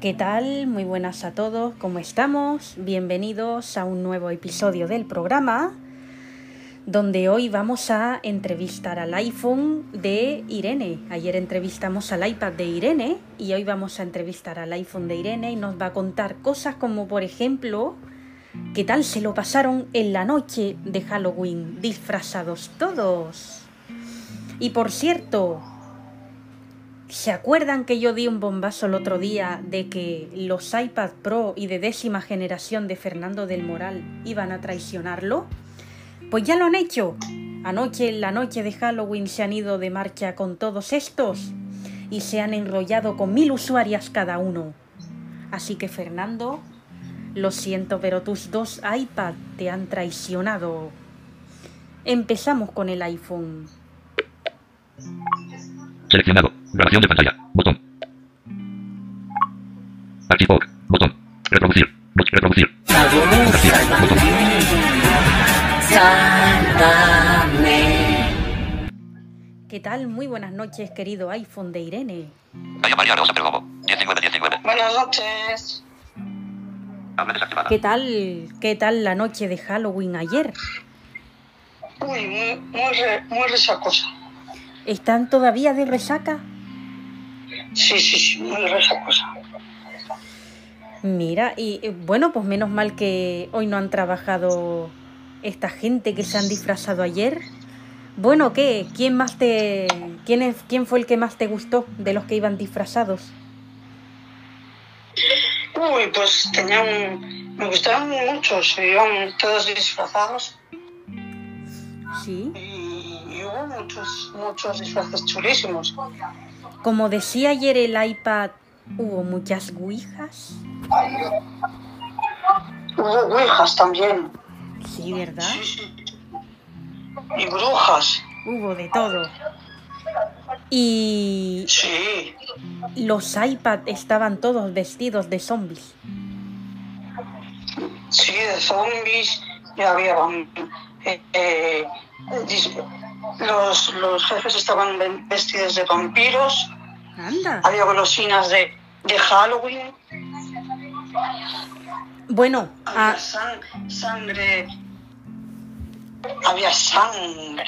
¿Qué tal? Muy buenas a todos, ¿cómo estamos? Bienvenidos a un nuevo episodio del programa donde hoy vamos a entrevistar al iPhone de Irene. Ayer entrevistamos al iPad de Irene y hoy vamos a entrevistar al iPhone de Irene y nos va a contar cosas como por ejemplo qué tal se lo pasaron en la noche de Halloween disfrazados todos. Y por cierto, ¿Se acuerdan que yo di un bombazo el otro día de que los iPad Pro y de décima generación de Fernando del Moral iban a traicionarlo? Pues ya lo han hecho. Anoche, en la noche de Halloween, se han ido de marcha con todos estos y se han enrollado con mil usuarias cada uno. Así que Fernando, lo siento, pero tus dos iPad te han traicionado. Empezamos con el iPhone. Seleccionado. Grabación de pantalla. Botón. Archivo. Botón. Reproducir. Bot- Reproducir. Fotografía. Botón. ¿Qué tal? Muy buenas noches, querido iPhone de Irene. Vaya María Rosa Perdomo. 19 19. Buenas noches. ¿Qué tal? ¿Qué tal la noche de Halloween ayer? Uy, muy, muy, re- muy resacosa. ¿Están todavía de resaca? Sí, sí, sí, muy resacosa. Mira, y eh, bueno, pues menos mal que hoy no han trabajado esta gente que se han disfrazado ayer. Bueno, ¿qué? ¿Quién más te quién es quién fue el que más te gustó de los que iban disfrazados? Uy, pues tenían. Me gustaron muchos, iban todos disfrazados Sí. y, y hubo muchos, muchos disfraces chulísimos. Como decía ayer el iPad, hubo muchas ouijas. Hubo ouijas también. Sí, ¿verdad? Sí, sí. Y brujas. Hubo de todo. Y Sí. los iPad estaban todos vestidos de zombies. Sí, de zombies. Y había. eh, eh, los, los jefes estaban vestidos de vampiros. Anda. Había golosinas de, de Halloween. Bueno, Había ah, san- sangre. Había sangre.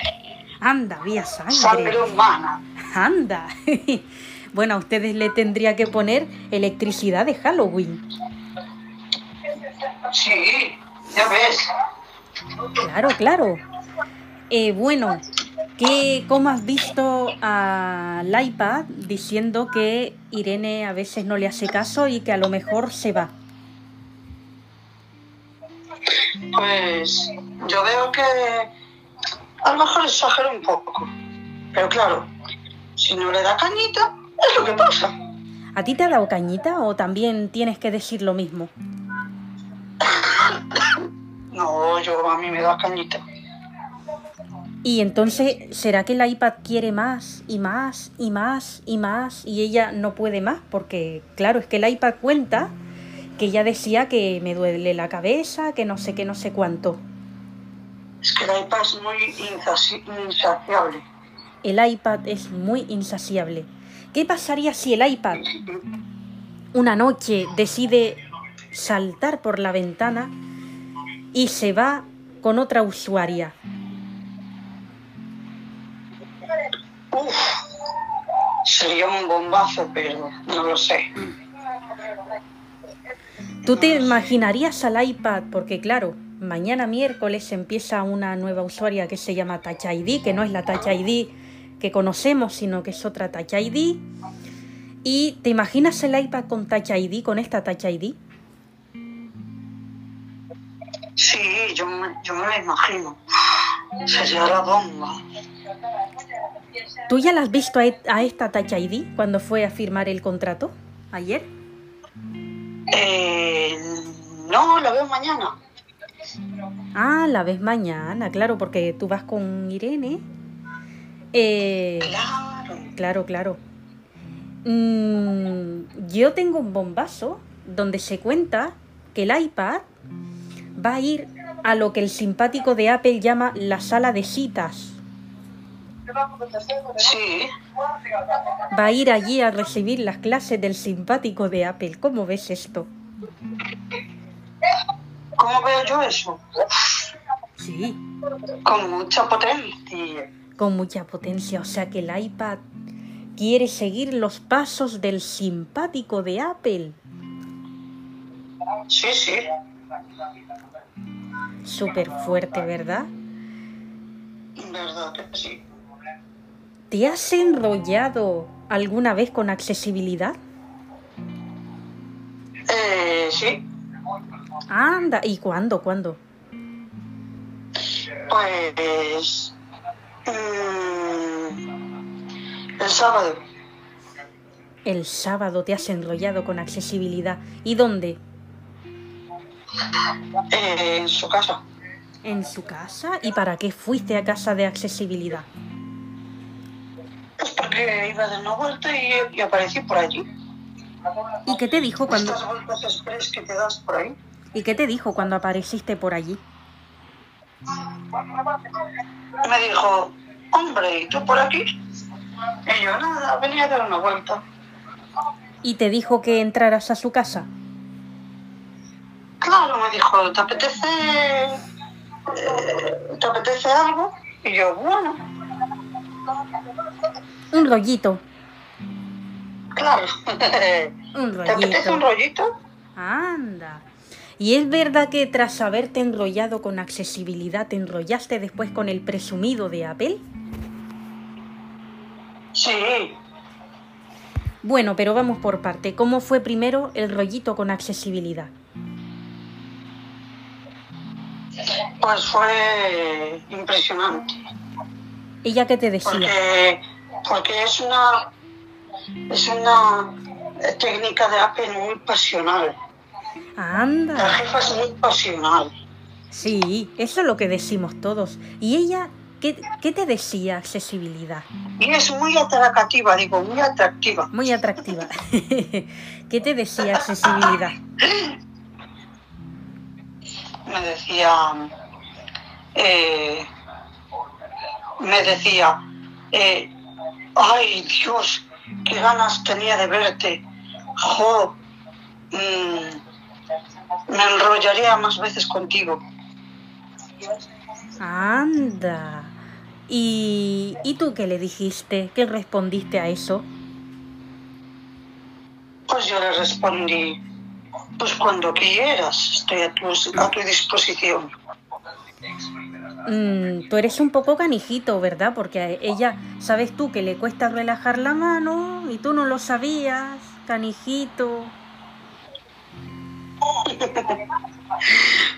anda, había sangre. Sangre humana. Anda. Bueno, a ustedes le tendría que poner electricidad de Halloween. Sí, ya ves. Claro, claro. Eh, bueno, ¿qué, ¿cómo has visto al iPad diciendo que Irene a veces no le hace caso y que a lo mejor se va? Pues yo veo que a lo mejor exagero un poco. Pero claro, si no le da cañita, es lo que pasa. ¿A ti te ha dado cañita o también tienes que decir lo mismo? No, yo a mí me da cañita. Y entonces, ¿será que el iPad quiere más y más y más y más y ella no puede más? Porque, claro, es que el iPad cuenta que ella decía que me duele la cabeza, que no sé qué, no sé cuánto. Es que el iPad es muy insaciable. El iPad es muy insaciable. ¿Qué pasaría si el iPad una noche decide saltar por la ventana y se va con otra usuaria? Uf, sería un bombazo, pero no lo sé. ¿Tú te imaginarías al iPad? Porque claro, mañana miércoles empieza una nueva usuaria que se llama Touch ID, que no es la Touch ID que conocemos, sino que es otra Touch ID. ¿Y te imaginas el iPad con Touch ID, con esta Touch ID? Sí, yo me, yo me lo imagino. Sería la bomba. ¿Tú ya la has visto a, e- esta Touch ID cuando fue a firmar el contrato? ¿Ayer? Eh, no, la veo mañana. Ah, la ves mañana, claro, porque tú vas con Irene. Eh, Claro. Claro, claro. Mm, yo tengo un bombazo donde se cuenta que el iPad va a ir a lo que el simpático de Apple llama la sala de citas. Sí, Va a ir allí a recibir las clases del simpático de Apple. ¿Cómo ves esto? ¿Cómo veo yo eso? Sí. Con mucha potencia. Con mucha potencia. O sea que el iPad quiere seguir los pasos del simpático de Apple. Sí, sí. Súper fuerte, ¿verdad? Verdad que sí. ¿Te has enrollado alguna vez con accesibilidad? Eh, sí. Anda, ¿y cuándo? ¿Cuándo? Pues. mm, el sábado. El sábado te has enrollado con accesibilidad. ¿Y dónde? Eh, en su casa. ¿En su casa? ¿Y para qué fuiste a casa de accesibilidad? Pues porque iba de una vuelta y, y aparecí por allí. ¿Y qué te dijo cuando Estas vueltas express que te das por ahí. ¿Y qué te dijo cuando apareciste por allí? Me dijo, hombre, ¿y tú por aquí? Y yo, nada, venía a dar una vuelta. ¿Y te dijo que entraras a su casa? Claro, me dijo, ¿te apetece, eh, ¿te apetece algo? Y yo, bueno, Un rollito. claro. Un ¿Te apetece un rollito. rollito? Anda. ¿Y es verdad que tras haberte enrollado con accesibilidad te enrollaste después con el presumido de Apple? Sí, Bueno, pero vamos por parte. ¿Cómo fue primero el rollito con accesibilidad? Pues fue impresionante. ¿Ella qué te decía? Porque, porque es una es una técnica de Apple muy pasional. La Anda. jefa es muy pasional. Sí, eso es lo que decimos todos. ¿Y ella qué, qué te decía accesibilidad? Y es muy atractiva, digo, muy atractiva. Muy atractiva. ¿Qué te decía accesibilidad? Me decía, eh, me decía, eh, ay Dios, qué ganas tenía de verte. Jo, mm, me enrollaría más veces contigo. Anda. ¿Y, ¿Y tú qué le dijiste? ¿Qué respondiste a eso? Pues yo le respondí, pues cuando quieras, estoy a tu, a tu disposición. Mm, tú eres un poco canijito, ¿verdad? Porque a ella, sabes tú que le cuesta relajar la mano y tú no lo sabías, canijito.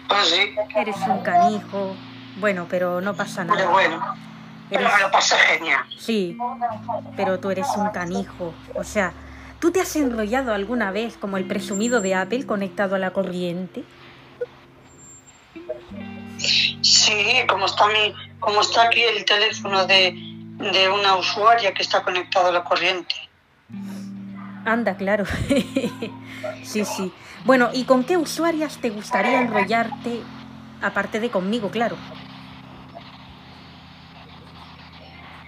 Pues sí, Eres un canijo. Bueno, pero no pasa pero nada. bueno, pero Eres- me lo pasé genial. Sí, pero tú eres un canijo. O sea, ¿tú te has enrollado alguna vez como el presumido de Apple conectado a la corriente? Sí, como está mi, como está aquí el teléfono de, de una usuaria que está conectado a la corriente. Anda, claro. sí, sí. Bueno, ¿y con qué usuarias te gustaría enrollarte? Aparte de conmigo, claro.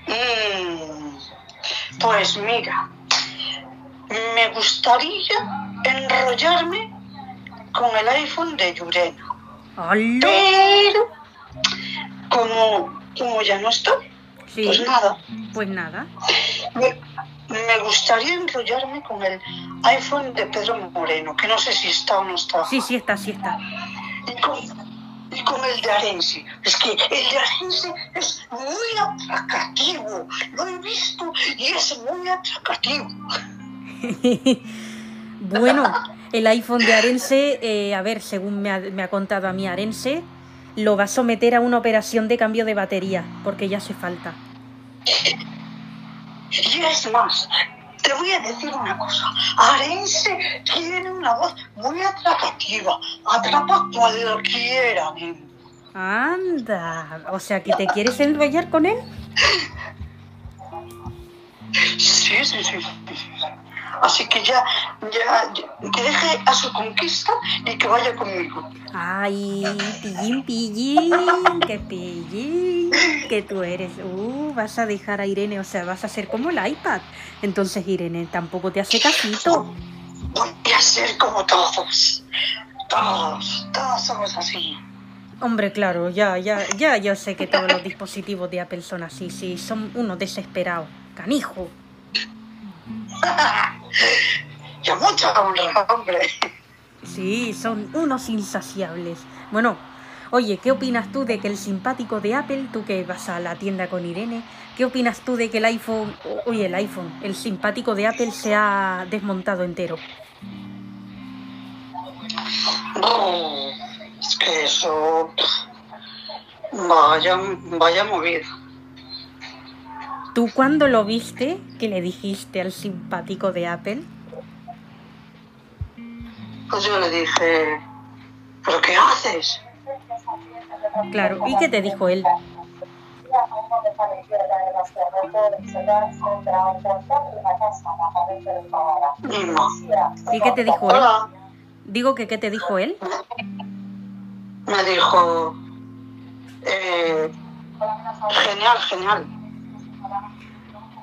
Mm, pues mira, me gustaría enrollarme con el iPhone de Yurena, pero como, como ya no está, Sí, pues nada, pues nada. me, me gustaría enrollarme con el iPhone de Pedro Moreno, que no sé si está o no está. Sí, sí está, sí está. y con, y con el de Arense. Es que el de Arense es muy atractivo. Lo he visto y es muy atractivo. bueno, el iPhone de Arense, eh, a ver, según me ha, me ha contado a mí Arense, lo va a someter a una operación de cambio de batería, porque ya hace falta. Y es más, te voy a decir una cosa. Arense tiene una voz muy atractiva. Atrapa a cualquiera. Anda, o sea que te quieres enrollar con él. Sí, sí, sí. sí, sí. Así que ya, ya, ya- que deje a su conquista y que vaya conmigo. Ay, pillín, pillín, que pillín, que tú eres. Uh, vas a dejar a Irene, o sea, vas a ser como el iPad. Entonces Irene tampoco te hace casito. Voy a ser como todos. Todos, todos somos así. Hombre, claro, ya, ya, ya yo sé que todos los dispositivos de Apple son así, sí, son unos desesperados. Canijo. Ya mucho hombre. Sí, son unos insaciables. Bueno, oye, ¿qué opinas tú de que el simpático de Apple, tú que vas a la tienda con Irene, ¿qué opinas tú de que el iPhone, oye, el iPhone, el simpático de Apple se ha desmontado entero? Es que eso. Vaya, vaya movida. ¿Tú cuándo lo viste que le dijiste al simpático de Apple? Pues yo le dije, ¿pero qué haces? Claro, ¿y qué te dijo él? ¿Y qué te dijo él? Hola. Digo que qué te dijo él. Me dijo, eh, genial, genial.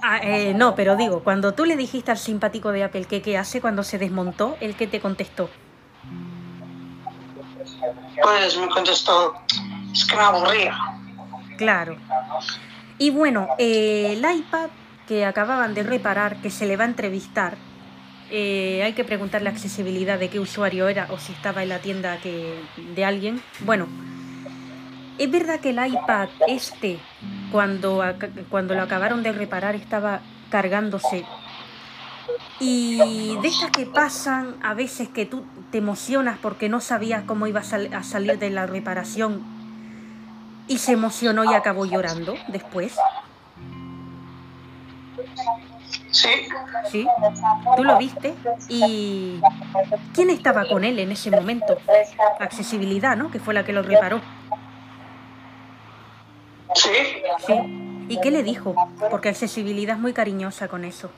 Ah, eh, no, pero digo, cuando tú le dijiste al simpático de Apple que qué hace cuando se desmontó, ¿el que te contestó? Pues me contestó, es que me aburría. Claro. Y bueno, eh, el iPad que acababan de reparar, que se le va a entrevistar, eh, hay que preguntarle accesibilidad de qué usuario era o si estaba en la tienda que, de alguien. Bueno, es verdad que el iPad este, cuando, cuando lo acabaron de reparar, estaba cargándose. Y de estas que pasan a veces que tú te emocionas porque no sabías cómo iba a, sal- a salir de la reparación y se emocionó y acabó llorando después. Sí, ¿Sí? ¿Tú lo viste? ¿Y quién estaba con él en ese momento? Accesibilidad, ¿no? Que fue la que lo reparó. Sí. ¿Sí? ¿Y qué le dijo? Porque accesibilidad es muy cariñosa con eso.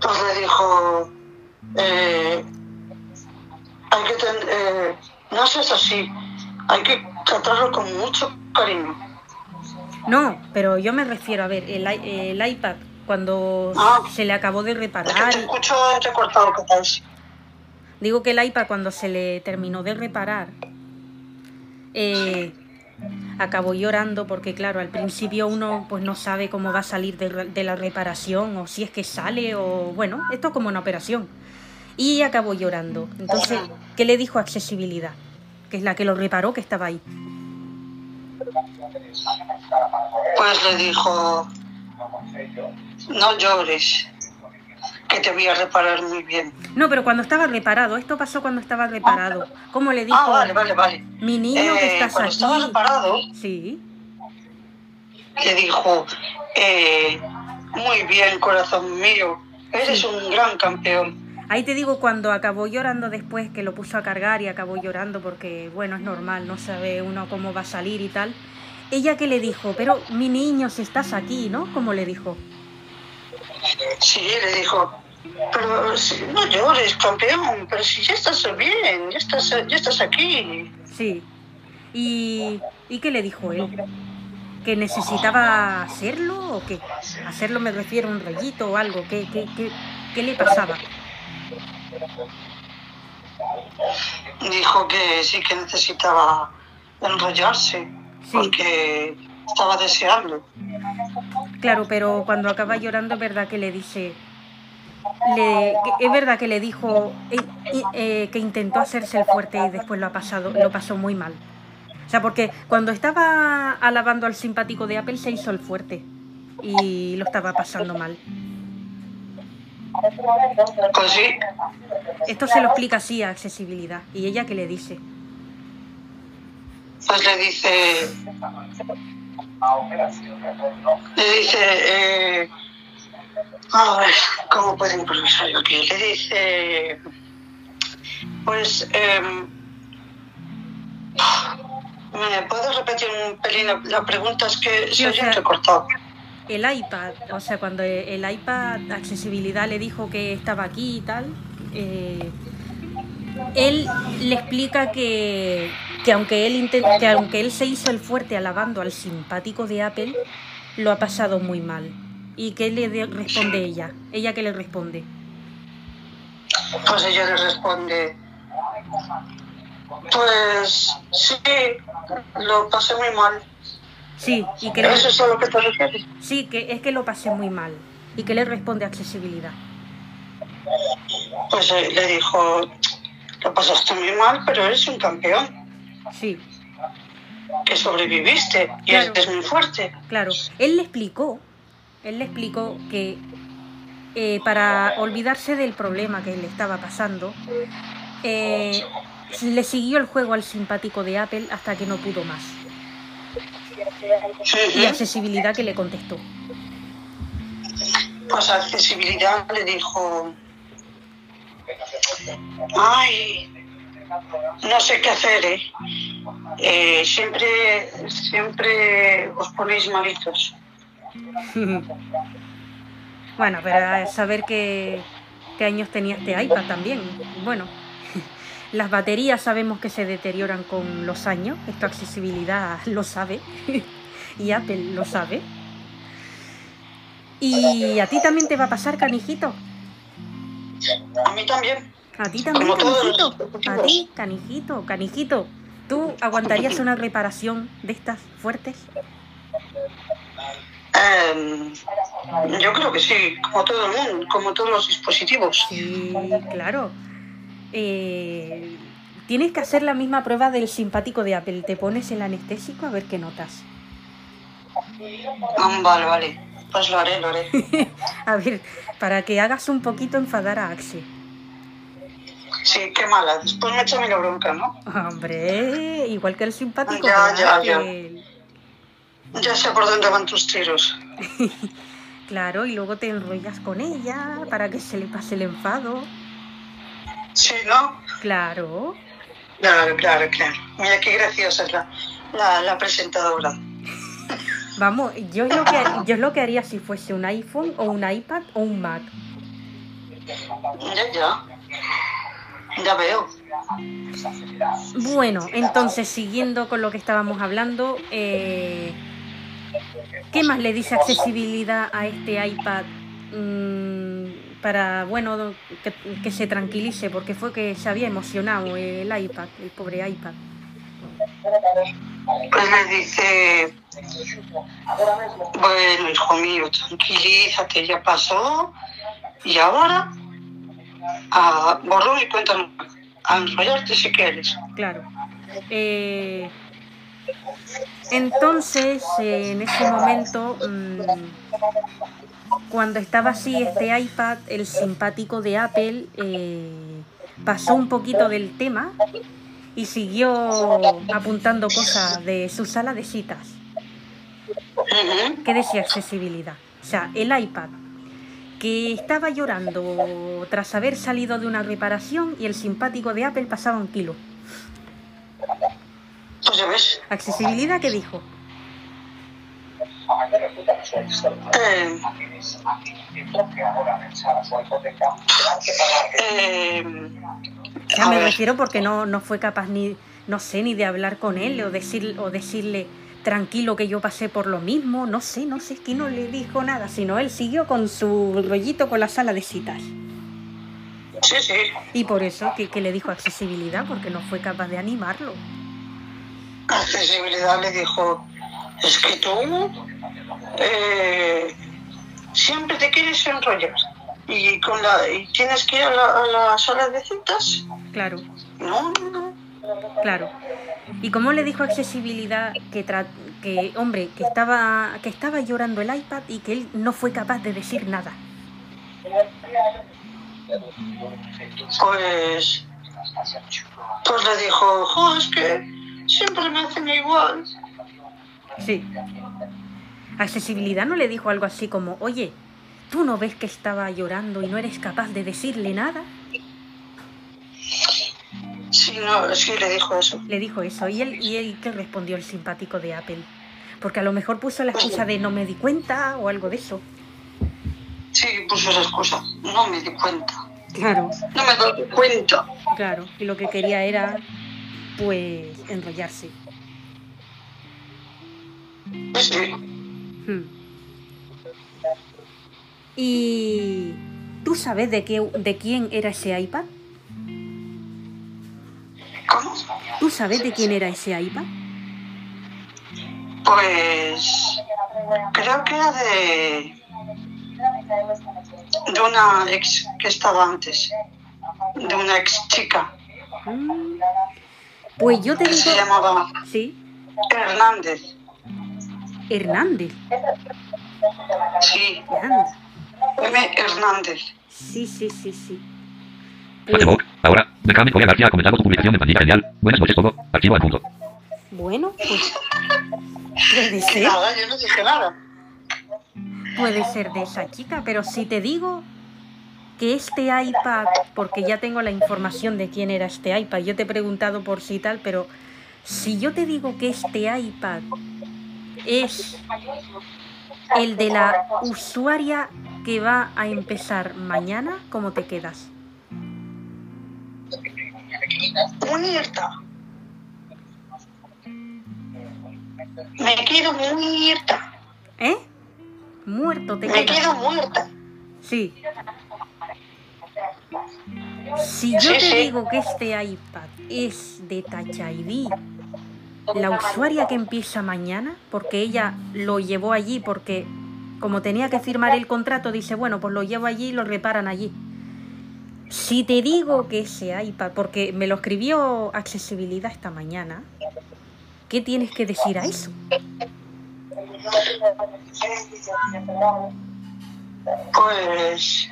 Pues le dijo, eh, hay que ten- eh, no seas así, hay que tratarlo con mucho cariño. No, pero yo me refiero a ver, el, el iPad cuando Ah. se le acabó de Es que reparar, te escucho entrecortado, ¿qué tal? digo que el iPad cuando se le terminó de reparar, eh, acabó llorando porque claro, al principio uno pues no sabe cómo va a salir de, de la reparación o si es que sale o bueno, esto es como una operación. Y acabó llorando. Entonces, ¿qué le dijo accesibilidad? Que es la que lo reparó, que estaba ahí. Pues le dijo, no llores, que te voy a reparar muy bien. No, pero cuando estaba reparado, esto pasó cuando estaba reparado. ¿Cómo le dijo? Ah, vale, vale, vale. Mi niño que Eh, estás cuando estaba aquí. reparado, Sí. le dijo, eh, muy bien, corazón mío, eres un gran campeón. Ahí te digo cuando acabó llorando después, que lo puso a cargar y acabó llorando porque, bueno, es normal, no sabe uno cómo va a salir y tal. Ella que le dijo, pero mi niño, si estás aquí, ¿no? ¿Cómo le dijo? Sí, le dijo, pero si- no llores, campeón, pero si ya estás bien, ya estás, ya estás aquí. Sí. ¿Y, ¿y qué le dijo él? ¿Que necesitaba hacerlo o qué? Hacerlo me refiero a un rayito o algo. ¿Qué, qué, qué, qué le pasaba? Dijo que sí que necesitaba enrollarse, Sí. porque estaba deseando. Claro, pero cuando acaba llorando verdad que le dice... Le, es verdad que le dijo eh, que intentó hacerse el fuerte y después lo ha pasado, lo pasó muy mal. O sea, porque cuando estaba alabando al simpático de Apple se hizo el fuerte y lo estaba pasando mal. Pues sí, Esto se lo explica así a accesibilidad. ¿Y ella qué le dice? pues le dice, le dice, eh, a ver, ¿cómo puedo improvisar yo aquí? Le dice, pues, em, ¿me puedes repetir un pelín? La- pregunta es que se oye entrecortado. el iPad, o sea, cuando el iPad accesibilidad le dijo que estaba aquí y tal, eh, él le explica que, que aunque él intent- que aunque él se hizo el fuerte alabando al simpático de Apple, lo ha pasado muy mal. ¿Y qué le de- responde ella? ¿Ella qué le responde? Pues ella le responde, pues sí, lo pasé muy mal. Sí, y que ¿Eso es a lo que te refieres? sí, que es que lo pasé muy mal. ¿Y qué le responde accesibilidad? Pues eh, le dijo, lo pasaste muy mal, pero eres un campeón, Sí, que sobreviviste y Claro. eres muy fuerte. Claro, él le explicó, él le explicó que eh, para olvidarse del problema que le estaba pasando, eh, le siguió el juego al simpático de Apple hasta que no pudo más. Y accesibilidad que le contestó. Pues accesibilidad le dijo, ay, no sé qué hacer, ¿eh? Eh, siempre, siempre os ponéis malitos. bueno, pero saber qué, qué años tenía este iPad también. Bueno, las baterías sabemos que se deterioran con los años, esto accesibilidad lo sabe y Apple lo sabe. ¿Y a ti también te va a pasar, canijito? A mí también. A ti también, canijito. A ti, canijito, canijito. ¿Tú aguantarías una reparación de estas fuertes? Em, yo creo que sí, como todo el mundo, como todos los dispositivos. Sí, claro. Eh, tienes que hacer la misma prueba del simpático de Apple. Te pones el anestésico a ver qué notas. Ah, vale, vale. Pues lo haré, lo haré. A ver, para que hagas un poquito enfadar a Axel. Sí, qué mala. Después me echa la bronca, ¿no? Hombre, igual que el simpático Ya, de ya, ya. Apple. Ya sé por dónde van tus tiros. Claro, y luego te enrollas con ella para que se le pase el enfado. Sí, ¿no? Claro. Claro, claro, claro. Mira qué graciosa es la, la, la presentadora. Vamos, yo es, lo que, yo es lo que haría si fuese un iPhone o un iPad o un Mac. Ya, ya. Ya veo. Bueno, entonces siguiendo con lo que estábamos hablando, eh, ¿qué más le dice accesibilidad a este iPad mm, para, bueno, que, que se tranquilice? Porque fue que se había emocionado el iPad, el pobre iPad. Pues le dice, bueno, hijo mío, tranquilízate, ya pasó. Y ahora, a borrón y cuenta. A enrollarte si quieres. Claro. Eh, entonces, eh, en ese momento, mm, cuando estaba así este iPad, el simpático de Apple eh, pasó un poquito del tema y siguió apuntando cosas de su sala de citas. ¿Qué decía accesibilidad? O sea, el iPad que estaba llorando tras haber salido de una reparación y el simpático de Apple pasaba un kilo. Pues ya ves. Accesibilidad, ¿qué dijo? Eh, eh, O sea, a me refiero porque no, no fue capaz ni, no sé, ni de hablar con él o, decir, o decirle tranquilo que yo pasé por lo mismo, no sé, no sé, es que no le dijo nada, sino él siguió con su rollito con la sala de citas. Sí, sí. Y por eso que, que le dijo accesibilidad, porque no fue capaz de animarlo. Accesibilidad le dijo, es que tú eh, siempre te quieres enrollar y, con la, y tienes que ir a la, a la sala de citas. Claro, No, no, no. claro. ¿Y cómo le dijo accesibilidad que, tra- que hombre, que estaba, que estaba llorando el iPad y que él no fue capaz de decir nada? Pues, pues le dijo, "Jo, es que siempre me hacen igual. Sí. Accesibilidad no le dijo algo así como, oye, ¿tú no ves que estaba llorando y no eres capaz de decirle nada? Sí, no, sí le dijo eso. Le dijo eso. ¿Y él, y él qué respondió el simpático de Apple? Porque a lo mejor puso la excusa de no me di cuenta o algo de eso. Sí, puso esa excusa. No me di cuenta. Claro, No me doy cuenta. claro. Y lo que quería era, pues, enrollarse. Sí. Hmm. ¿Y tú sabes de, qué, de quién era ese iPad? ¿Cómo? ¿Tú sabes de quién era ese iPad? Pues creo que era de, de una ex que estaba antes. De una ex chica. Mm. Pues yo te Que se digo... llamaba Sí, Hernández. Hernández. Sí. M. Hernández. Sí, sí, sí, sí. Facebook. Ahora, Mecánico y García ha comentado tu publicación en pantalla genial. Buenas noches todo. Archivo adjunto. Bueno, pues puede ser, Nada, yo no dije nada. puede ser de esa chica, pero si te digo que este iPad, porque ya tengo la información de quién era este iPad, yo te he preguntado por si tal, pero si yo te digo que este iPad es el de la usuaria que va a empezar mañana, ¿cómo te quedas? Muerta. Me quedo muerta. ¿Eh? Muerto te Me quedas. quedo muerta. Sí. Si yo Sí, te sí. digo que este iPad es de Touch ID, la usuaria que empieza mañana, porque ella lo llevó allí, porque como tenía que firmar el contrato, dice, bueno, pues lo llevo allí y lo reparan allí. Si te digo que ese iPad, porque me lo escribió accesibilidad esta mañana, ¿qué tienes que decir a eso? Pues,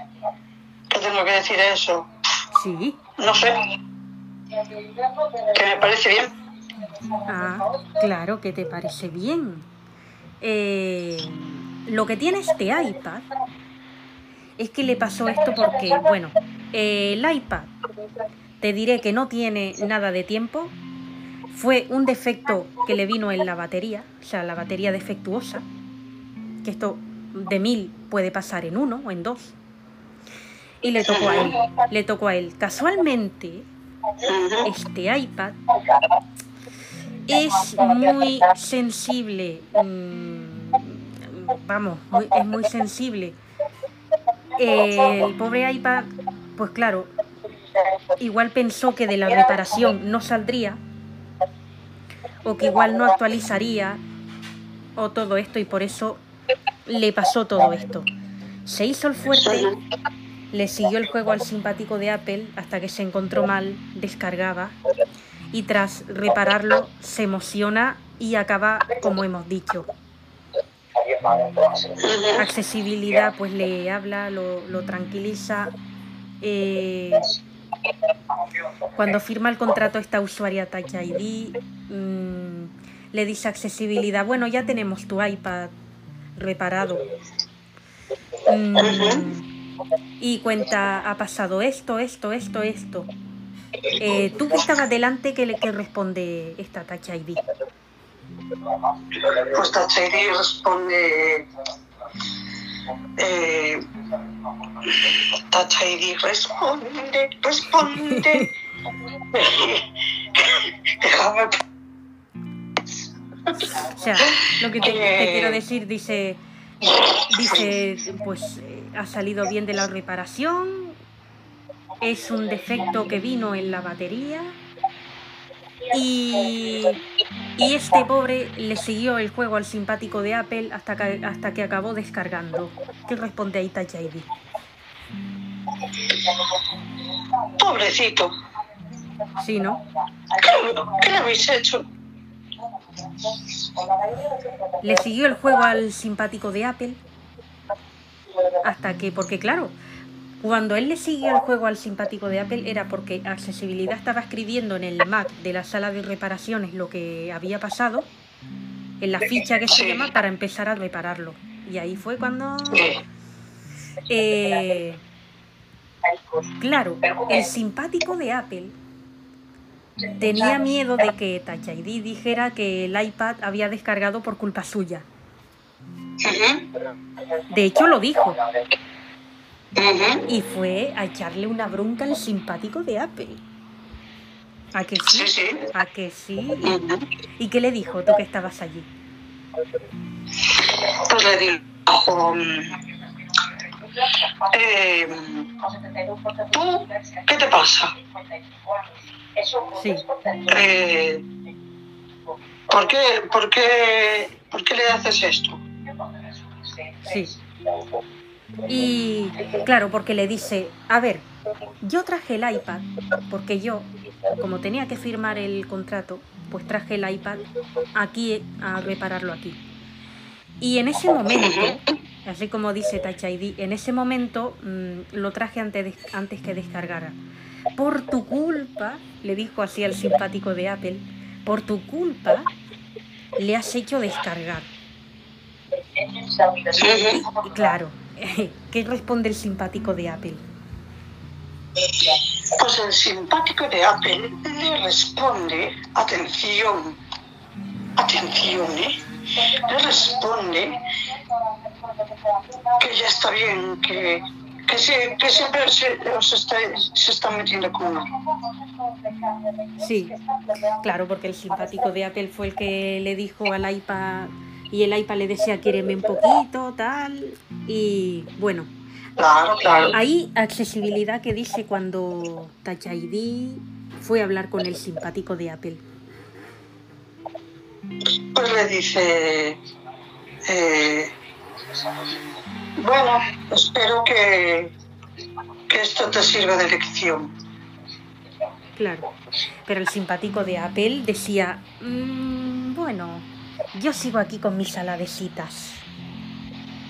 ¿qué tengo que decir a eso? Sí. No sé. Que me parece bien. Ah, claro que te parece bien. Eh, lo que tiene este iPad es que le pasó esto porque, bueno, eh, el iPad, te diré que no tiene nada de tiempo. Fue un defecto que le vino en la batería, o sea, la batería defectuosa, que esto de mil puede pasar en uno o en dos. Y le tocó a él, le tocó a él. Casualmente, este iPad es muy sensible. mm, Vamos, muy- es muy sensible. El pobre iPad, pues claro, igual pensó que de la reparación no saldría, o que igual no actualizaría, o todo esto, y por eso le pasó todo esto. Se hizo el fuerte, le siguió el juego al simpático de Apple hasta que se encontró mal, descargaba y tras repararlo se emociona y acaba como hemos dicho. Accesibilidad pues le habla, lo, lo tranquiliza. eh, cuando firma el contrato esta usuaria Touch ID, mm, le dice accesibilidad, bueno, ya tenemos tu iPad reparado. Mm, y cuenta, ha pasado esto, esto, esto, esto. Eh, Tú que estabas delante, ¿qué le que responde esta Touch ID? Pues Touch ID responde. Eh, Touch ID responde, responde. Déjame. O sea, lo que te, te quiero decir, dice, dice, pues ha salido bien de la reparación, es un defecto que vino en la batería y, y este pobre le siguió el juego al simpático de Apple hasta que, hasta que acabó descargando. ¿Qué responde ahí Touch ID? Pobrecito. Sí, ¿no? ¿Qué, qué le habéis hecho? Le siguió el juego al simpático de Apple hasta que, porque claro, cuando él le siguió el juego al simpático de Apple era porque accesibilidad estaba escribiendo en el Mac de la sala de reparaciones lo que había pasado en la ficha que se llama para empezar a repararlo. Y ahí fue cuando... Eh, eh, claro, el simpático de Apple tenía miedo de que Touch ID dijera que el iPad había descargado por culpa suya. De hecho, lo dijo. Y fue a echarle una bronca al simpático de Apple. ¿A que sí? Sí, sí. ¿A que sí? ¿Y qué le dijo tú que estabas allí? Pues le dijo, mm, eh, ¿tú qué te pasa? Sí. Eh, ¿por, qué, por, qué, ¿Por qué le haces esto? Sí. Y claro, porque le dice, a ver, yo traje el iPad, porque yo, como tenía que firmar el contrato, pues traje el iPad aquí a repararlo aquí. Y en ese momento, así como dice Touch ID, en ese momento mm, lo traje antes, antes que descargara. Por tu culpa, le dijo así al simpático de Apple, por tu culpa le has hecho descargar. Claro, ¿qué responde el simpático de Apple? Pues el simpático de Apple le responde, atención, atención, ¿eh? Le responde que ya está bien, que, que, se- que siempre se, os está, se está metiendo con uno. Sí, claro, porque el simpático de Apple fue el que le dijo al iPad y el iPad le decía, quiereme un poquito, tal. Y bueno, Claro, claro. hay accesibilidad que dice cuando Touch ID fue a hablar con el simpático de Apple. Pues le dice, eh, bueno, espero que, que esto te sirva de lección. Claro, pero el simpático de Apple decía, "Mm, bueno, yo sigo aquí con mis saladecitas.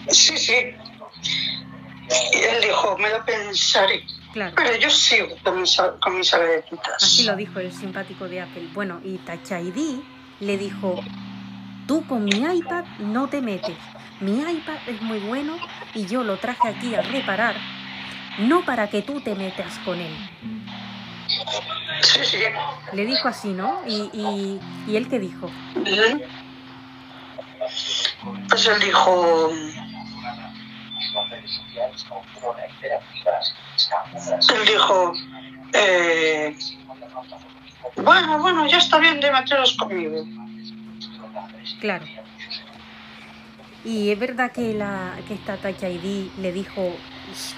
Sí, sí. Y él dijo, me lo pensaré. Claro. Pero yo sigo con mis, con mis. Así lo dijo el simpático de Apple. Bueno, y Touch ID le dijo, tú con mi iPad no te metes. Mi iPad es muy bueno y yo lo traje aquí a reparar, no para que tú te metas con él. Sí, sí. Le dijo así, ¿no? Y, y, y él qué dijo. Ujú. Pues él dijo, él dijo, eh, bueno, bueno, ya está bien de meteros conmigo. Claro. Y es verdad que, la, que esta Touch ID le dijo,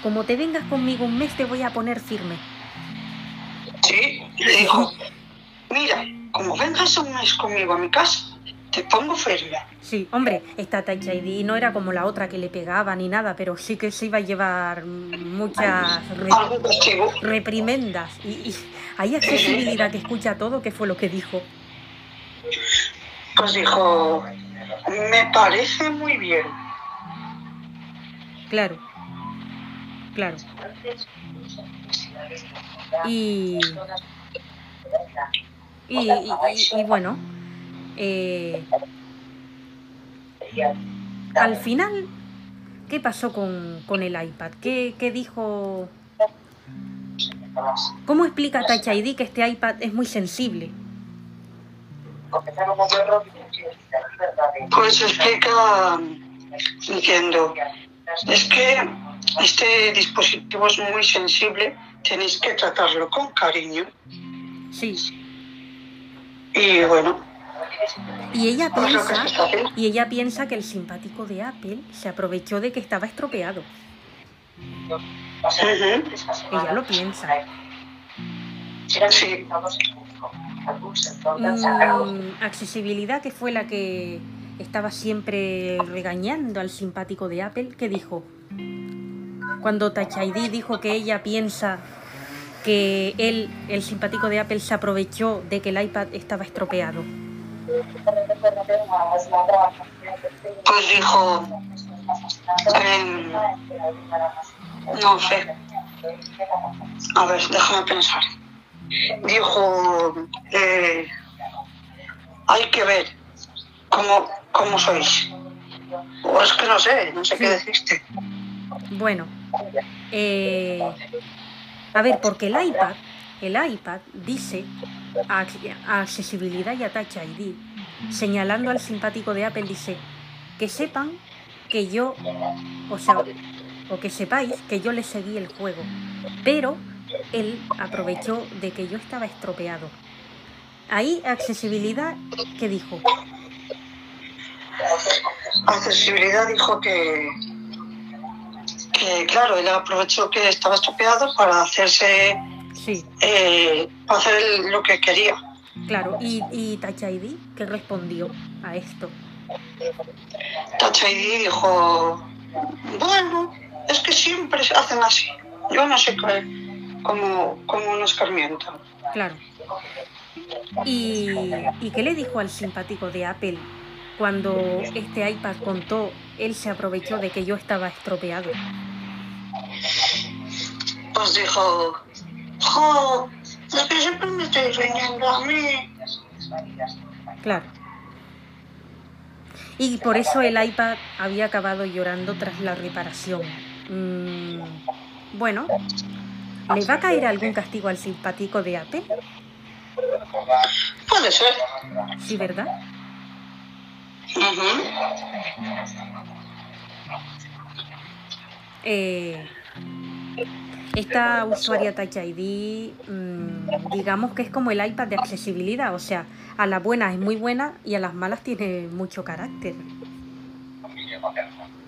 como te vengas conmigo un mes te voy a poner firme. Sí, le dijo, mira, como vengas un mes conmigo a mi casa, te pongo firme. Sí, hombre, esta Touch ID no era como la otra que le pegaba ni nada, pero sí que se iba a llevar muchas reprimendas. Y, y hay accesibilidad que escucha todo, que fue lo que dijo. Pues dijo, me parece muy bien. Claro, claro. Y- y- y bueno, eh, al final, ¿qué pasó con, con el iPad? ¿Qué, qué dijo? ¿Cómo explica Touch ID que este iPad es muy sensible? Pues explica diciendo, es que este dispositivo es muy sensible, tenéis que tratarlo con cariño. Sí. Y bueno, Y ella que piensa, y ella piensa que el simpático de Apple se aprovechó de que estaba estropeado. Ella lo piensa. Sí. Mm, accesibilidad, que fue la que estaba siempre regañando al simpático de Apple, ¿qué dijo? Cuando Touch ID dijo que ella piensa que él, el simpático de Apple, se aprovechó de que el iPad estaba estropeado. Pues dijo, em, no sé, a ver, déjame pensar. Dijo, eh, hay que ver cómo, cómo sois. O es que no sé, no sé qué deciste. Bueno, eh, a ver, porque el iPad, el iPad dice a, accesibilidad y a Touch ID, señalando al simpático de Apple, dice, que sepan que yo, o sea, o que sepáis que yo le seguí el juego, pero él aprovechó de que yo estaba estropeado. Ahí, accesibilidad, ¿qué dijo? Accesibilidad dijo que, que, claro, él aprovechó que estaba estropeado para hacerse, Sí, eh, hacer lo que quería. claro. ¿Y, y Touch ID qué respondió a esto? Touch ID dijo, bueno, es que siempre se hacen así. Yo no sé qué- cómo, cómo nos escarmientan. Claro. ¿Y, ¿Y qué le dijo al simpático de Apple cuando este iPad contó, él se aprovechó de que yo estaba estropeado? Pues dijo, jo, es que siempre me estoy riñendo a mí. Claro. Y por eso el iPad había acabado llorando tras la reparación. Mm, bueno, ¿le va a caer algún castigo al simpático de Apple? Puede ser. Sí, ¿verdad? Ujú. Eh, esta usuaria Touch ID, mm, digamos que es como el iPad de accesibilidad, o sea, a las buenas es muy buena y a las malas tiene mucho carácter.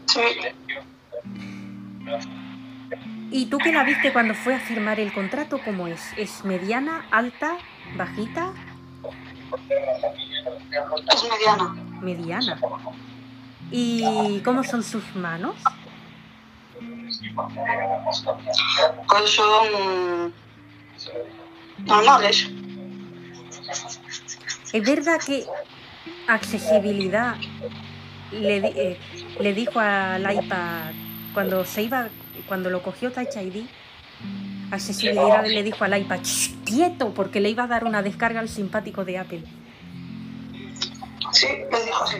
Sí. ¿Y tú que la viste cuando fue a firmar el contrato? ¿Cómo es? ¿Es mediana, alta, bajita, Es mediana. mediana? ¿Y cómo son sus manos? Pues son normales. Es verdad que accesibilidad le, eh, le dijo al iPad cuando se iba, cuando lo cogió Touch ID, accesibilidad le dijo al iPad "Shh, quieto porque le iba a dar una descarga al simpático de Apple. Sí, me dijo así.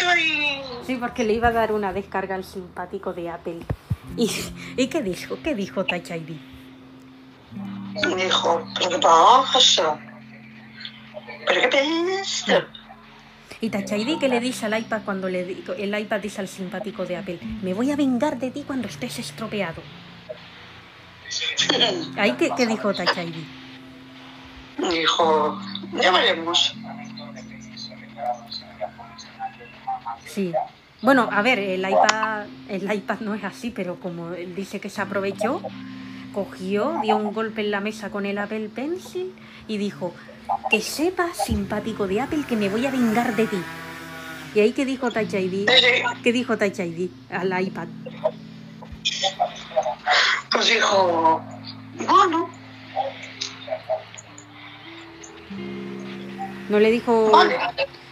Y... Sí, porque le iba a dar una descarga al simpático de Apple. ¿Y, ¿y qué dijo? ¿Qué dijo Touch ID? Dijo, ¿pero qué pasa? ¿Pero qué pasa? Y Touch ID que le dice al iPad cuando le el iPad dice al simpático de Apple, me voy a vengar de ti cuando estés estropeado. Ahí qué, qué dijo Touch ID. Dijo, ya veremos. Sí. Bueno, a ver, el iPad, el iPad no es así, pero como él dice que se aprovechó, cogió, dio un golpe en la mesa con el Apple Pencil y dijo, que sepas, simpático de Apple, que me voy a vengar de ti. Y ahí que dijo Touch ID. ¿qué dijo Touch ID al iPad? Pues dijo, bueno, ¿No le dijo, vale.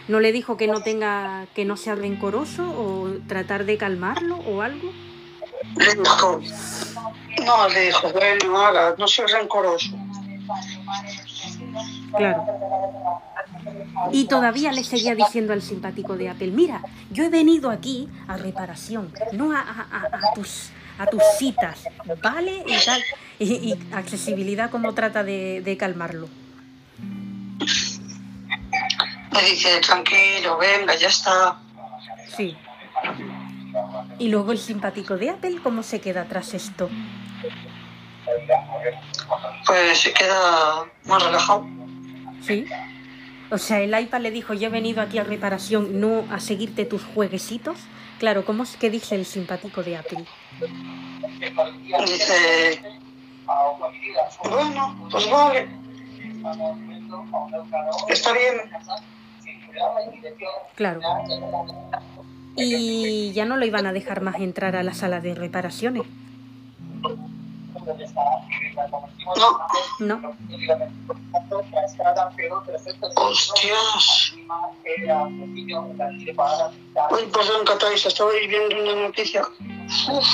No le dijo que no tenga, que no sea rencoroso o tratar de calmarlo o algo? Le dijo, no, le dijo, bueno, haga, no soy rencoroso. Claro. Y todavía le seguía diciendo al simpático de Apple, mira, yo he venido aquí a reparación, no a, a- a- a tus, a tus citas, ¿vale? Y tal. Y, y accesibilidad, ¿cómo trata de, de calmarlo? Me dice, tranquilo, venga, ya está. Sí. Y luego el simpático de Apple, ¿cómo se queda tras esto? Pues se queda más relajado. Sí. O sea, el iPad le dijo, yo he venido aquí a reparación, no a seguirte tus jueguecitos. Claro, ¿cómo es que dice el simpático de Apple? Dice, bueno, pues vale, está bien. Claro. Y ya no lo iban a dejar más entrar a la sala de reparaciones. No, No. hostias. Uy, perdón, Catáis, estaba viendo una noticia. Uf.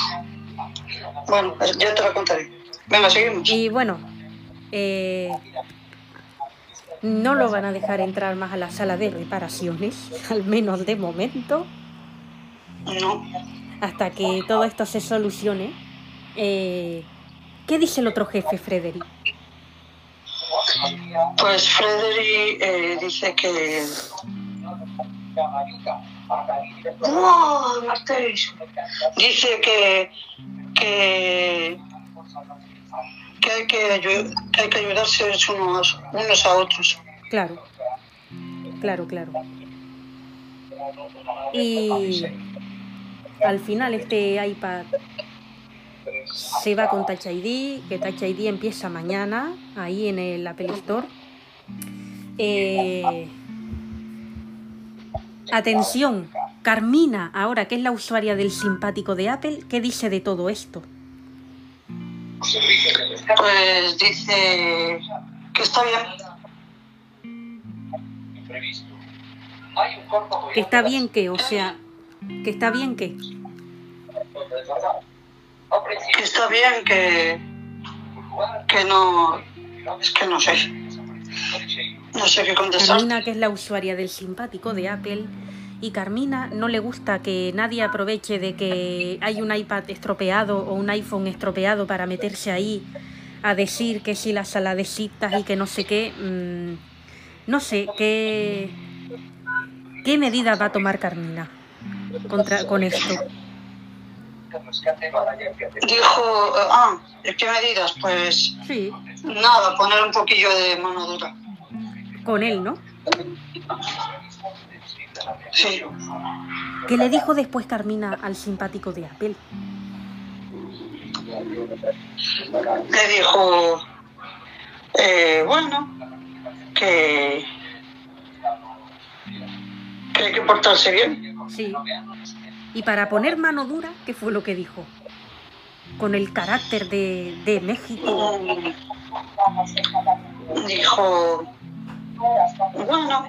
Bueno, pues ya te la contaré. Venga, seguimos. Y bueno, eh, no lo van a dejar entrar más a la sala de reparaciones, al menos de momento, No, hasta que todo esto se solucione. Eh, ¿Qué dice el otro jefe, Frederick? Pues Frederick eh, dice que... Dice que, que, que, hay que, hay que ayudarse unos, unos a otros. Claro, claro, claro. Y al final este iPad se va con Touch ID, que Touch ID empieza mañana ahí en el Apple Store. Eh, atención, Carmina, ahora que es la usuaria del simpático de Apple, ¿qué dice de todo esto? Pues dice que está bien. Que está bien que, o sea, que está bien que. Que está bien, que, que no... Es que no sé. No sé qué contestar. Carmina, que es la usuaria del simpático de Apple, y Carmina no le gusta que nadie aproveche de que hay un iPad estropeado o un iPhone estropeado para meterse ahí a decir que si las saladecitas y que no sé qué. mm, no sé qué. ¿Qué medida va a tomar Carmina contra, con esto? Dijo, ah, ¿qué medidas? Pues Sí, nada, poner un poquillo de mano dura. con él, ¿no? Sí. ¿Qué le dijo después Carmina al simpático de Apple? Le dijo, eh, bueno, que, que hay que portarse bien. Sí. Y para poner mano dura, ¿qué fue lo que dijo? Con el carácter de, de México. Mm, Dijo, bueno,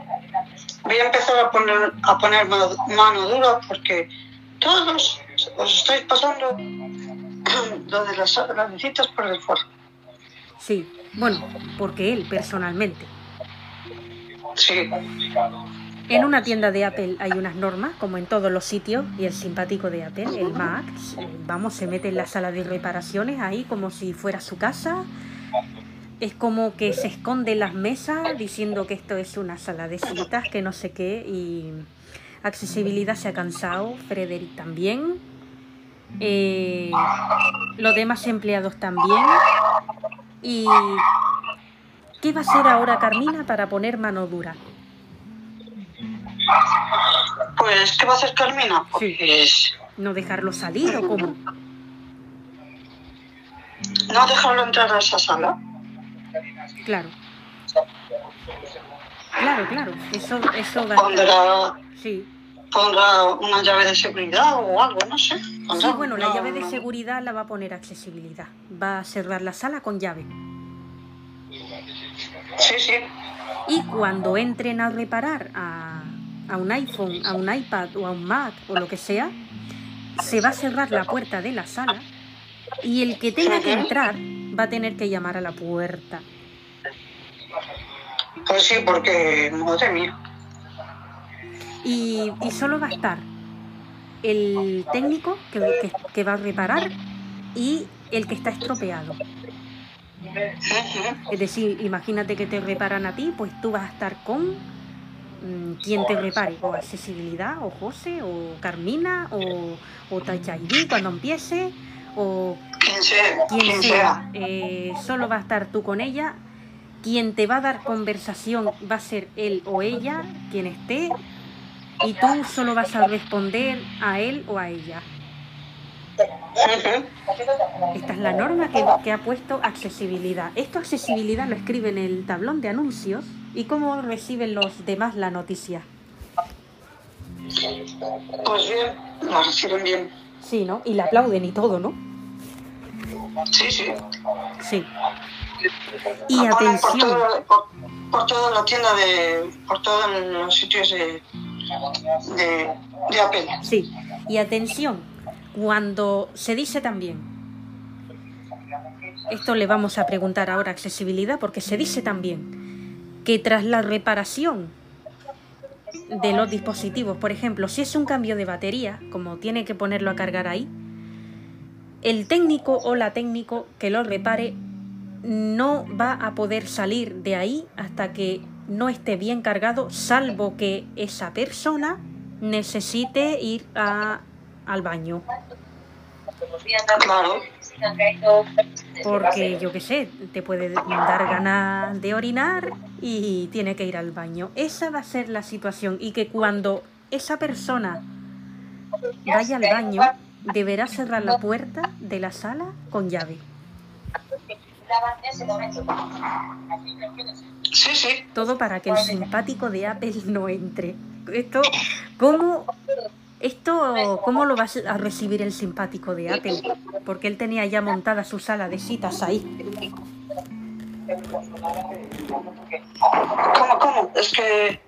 voy a empezar a poner, a poner mano, mano dura porque todos os estáis pasando lo de las, las visitas por el foro. Sí, bueno, porque él personalmente. Sí, En una tienda de Apple hay unas normas, como en todos los sitios, y el simpático de Apple, el Mac, eh, vamos, se mete en la sala de reparaciones ahí como si fuera su casa. Es como que se esconde en las mesas diciendo que esto es una sala de citas, que no sé qué, y accesibilidad se ha cansado, Frederick también. Eh, los demás empleados también. ¿Y qué va a hacer ahora Carmina para poner mano dura? pues ¿qué va a hacer Carmina? Pues ¿No dejarlo salir o cómo? no dejarlo entrar a esa sala. Claro. Claro, claro. Eso, eso va a estar. Pondrá, Sí. pondrá una llave de seguridad o algo, no sé. Sí, bueno, la llave de seguridad la va a poner accesibilidad. Va a cerrar la sala con llave. Sí, sí. Y cuando entren a reparar a, a un iPhone, a un iPad o a un Mac o lo que sea, se va a cerrar la puerta de la sala y el que tenga que entrar va a tener que llamar a la puerta. Pues sí, porque, madre mía. Y, y solo va a estar el técnico que, que- que va a reparar y el que está estropeado. Es decir, imagínate que te reparan a ti, pues tú vas a estar con mm, quien te repare, o accesibilidad, o José, o Carmina, o, o ID cuando empiece, o Quien sea, quien quien sea. sea. Eh, solo va a estar tú con ella. Quien te va a dar conversación va a ser él o ella, quien esté, y tú solo vas a responder a él o a ella. Esta es la norma que, que ha puesto accesibilidad. Esto accesibilidad lo escribe en el tablón de anuncios y cómo reciben los demás la noticia. Pues bien, la reciben bien. Sí, ¿no? Y la aplauden y todo, ¿no? Sí, sí. Sí. Y ponen por, atención, todo- por, por toda la tienda de. por todos los sitios de. de, de Apple. sí. Y atención, cuando se dice también, esto le vamos a preguntar ahora accesibilidad, porque se dice también que tras la reparación de los dispositivos, por ejemplo, si es un cambio de batería, como tiene que ponerlo a cargar ahí, el técnico o la técnico que lo repare no va a poder salir de ahí hasta que no esté bien cargado, salvo que esa persona necesite ir a, al baño. Porque yo qué sé, te puede dar ganas de orinar y tiene que ir al baño. Esa va a ser la situación y que cuando esa persona vaya al baño, deberá cerrar la puerta de la sala con llave. Sí, sí. Todo para que el simpático de Apple no entre. Esto, ¿cómo, esto, ¿cómo lo vas a recibir el simpático de Apple? Porque él tenía ya montada su sala de citas ahí. ¿Cómo, cómo? Es que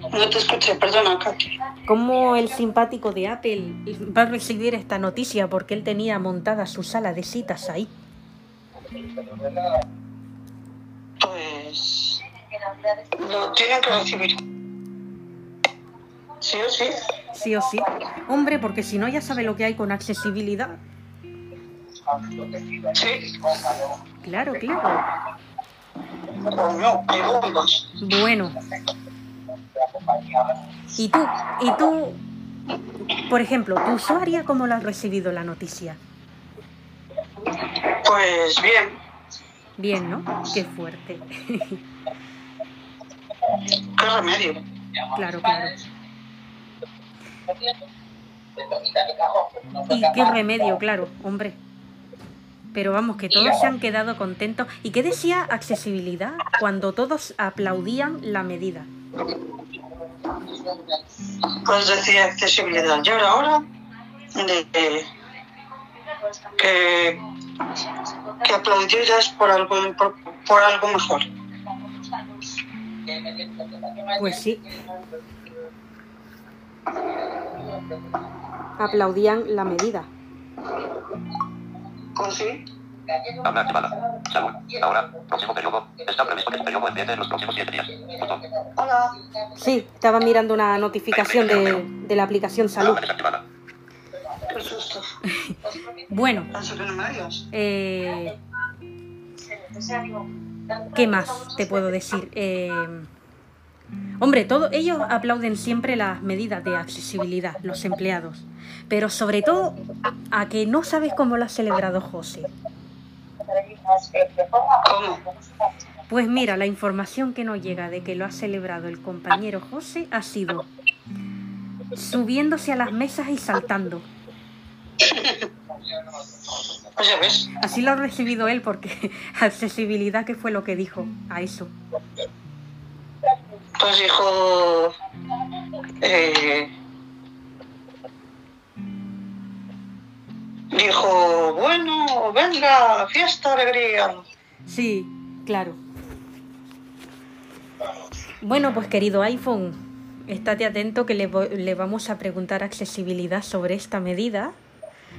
no te escuché, perdona, Katy. ¿Cómo el simpático de Apple va a recibir esta noticia? Porque él tenía montada su sala de citas ahí. Pues lo tienen que recibir. Sí o sí. Sí o sí. Hombre, porque si no ya sabe lo que hay con accesibilidad. Sí. Claro, claro. Bombas. Bueno. ¿Y tú? ¿Y tú? Por ejemplo, ¿tu usuaria cómo la has recibido la noticia? Pues bien. Bien, ¿no? Qué fuerte. ¿Qué remedio? claro, claro. Y qué remedio, claro, hombre. Pero vamos, que todos se han quedado contentos. ¿Y qué decía accesibilidad cuando todos aplaudían la medida? Pues decía accesibilidad. Y ahora ahora de, que, que aplaudidas por algo, por, por algo mejor. Pues sí. Aplaudían la medida. Pues sí. Habla activada. Salud. Ahora, próximo periodo. Está previsto que el periodo empiece en los próximos 7 días. Botón. Hola. Sí, estaba mirando una notificación de, de la aplicación Salud. Susto. Bueno, eh, ¿qué más te puedo decir? Eh, hombre, todo, ellos aplauden siempre las medidas de accesibilidad, los empleados. Pero sobre todo a que no sabes cómo lo ha celebrado José. ¿Cómo? Pues mira, la información que nos llega de que lo ha celebrado el compañero José ha sido subiéndose a las mesas y saltando. Pues ya ves. Así lo ha recibido él porque accesibilidad que fue lo que dijo a eso. Pues dijo. Eh, dijo, bueno, venga, fiesta, alegría. Sí, claro. Bueno, pues querido iPhone, estate atento que le, le vamos a preguntar accesibilidad sobre esta medida.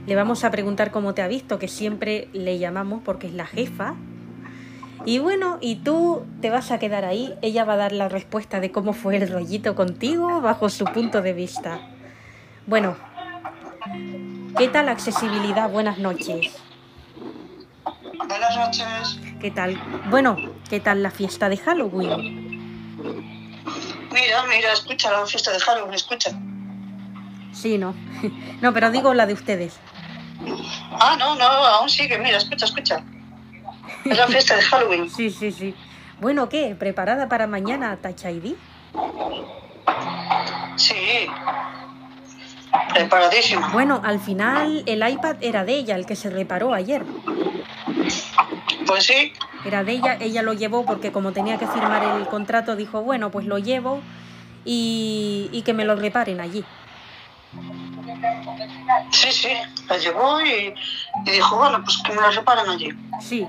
Le vamos a preguntar cómo te ha visto, que siempre le llamamos porque es la jefa. Y bueno, y tú te vas a quedar ahí. Ella va a dar la respuesta de cómo fue el rollito contigo bajo su punto de vista. Bueno, ¿qué tal accesibilidad? Buenas noches. Buenas noches. ¿Qué tal? Bueno, ¿qué tal la fiesta de Halloween? Mira, mira, escucha la fiesta de Halloween, escucha. Sí, no. No, pero digo la de ustedes. Ah, no, no, aún sigue, mira, escucha, escucha. Es la fiesta de Halloween. Sí, sí, sí. Bueno, ¿qué? ¿Preparada para mañana Touch ID? Sí. Preparadísima. Bueno, al final el iPad era de ella, el que se reparó ayer. Pues sí, Era de ella, ella lo llevó porque como tenía que firmar el contrato, dijo, bueno, pues lo llevo y, y que me lo reparen allí. Sí, sí. La llevó y, dijo, bueno, pues que me la reparan allí. Sí.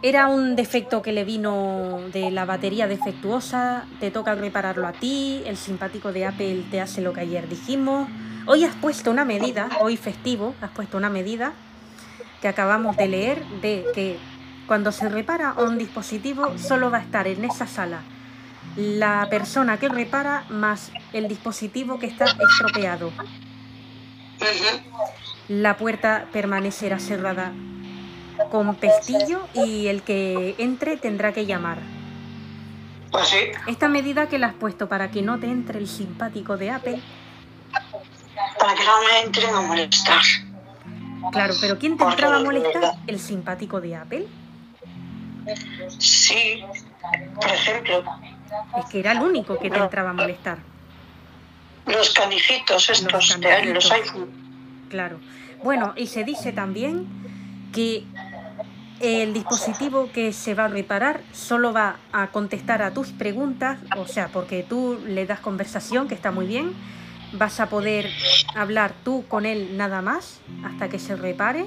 Era un defecto que le vino de la batería defectuosa, te toca repararlo a ti, el simpático de Apple te hace lo que ayer dijimos. Hoy has puesto una medida, hoy festivo, has puesto una medida que acabamos de leer de que cuando se repara un dispositivo solo va a estar en esa sala la persona que repara más el dispositivo que está estropeado. La puerta permanecerá cerrada con pestillo y el que entre tendrá que llamar. Pues sí, Esta medida que la has puesto para que no te entre el simpático de Apple. para que no me entren a molestar. Claro, pero ¿quién te Porque entraba a molestar? ¿El simpático de Apple? Sí, por ejemplo, Es que era el único que te entraba a molestar. Los canijitos estos Los de los iPhone. Claro. Bueno, y se dice también que el dispositivo que se va a reparar solo va a contestar a tus preguntas, o sea, porque tú le das conversación, que está muy bien, vas a poder hablar tú con él nada más hasta que se repare.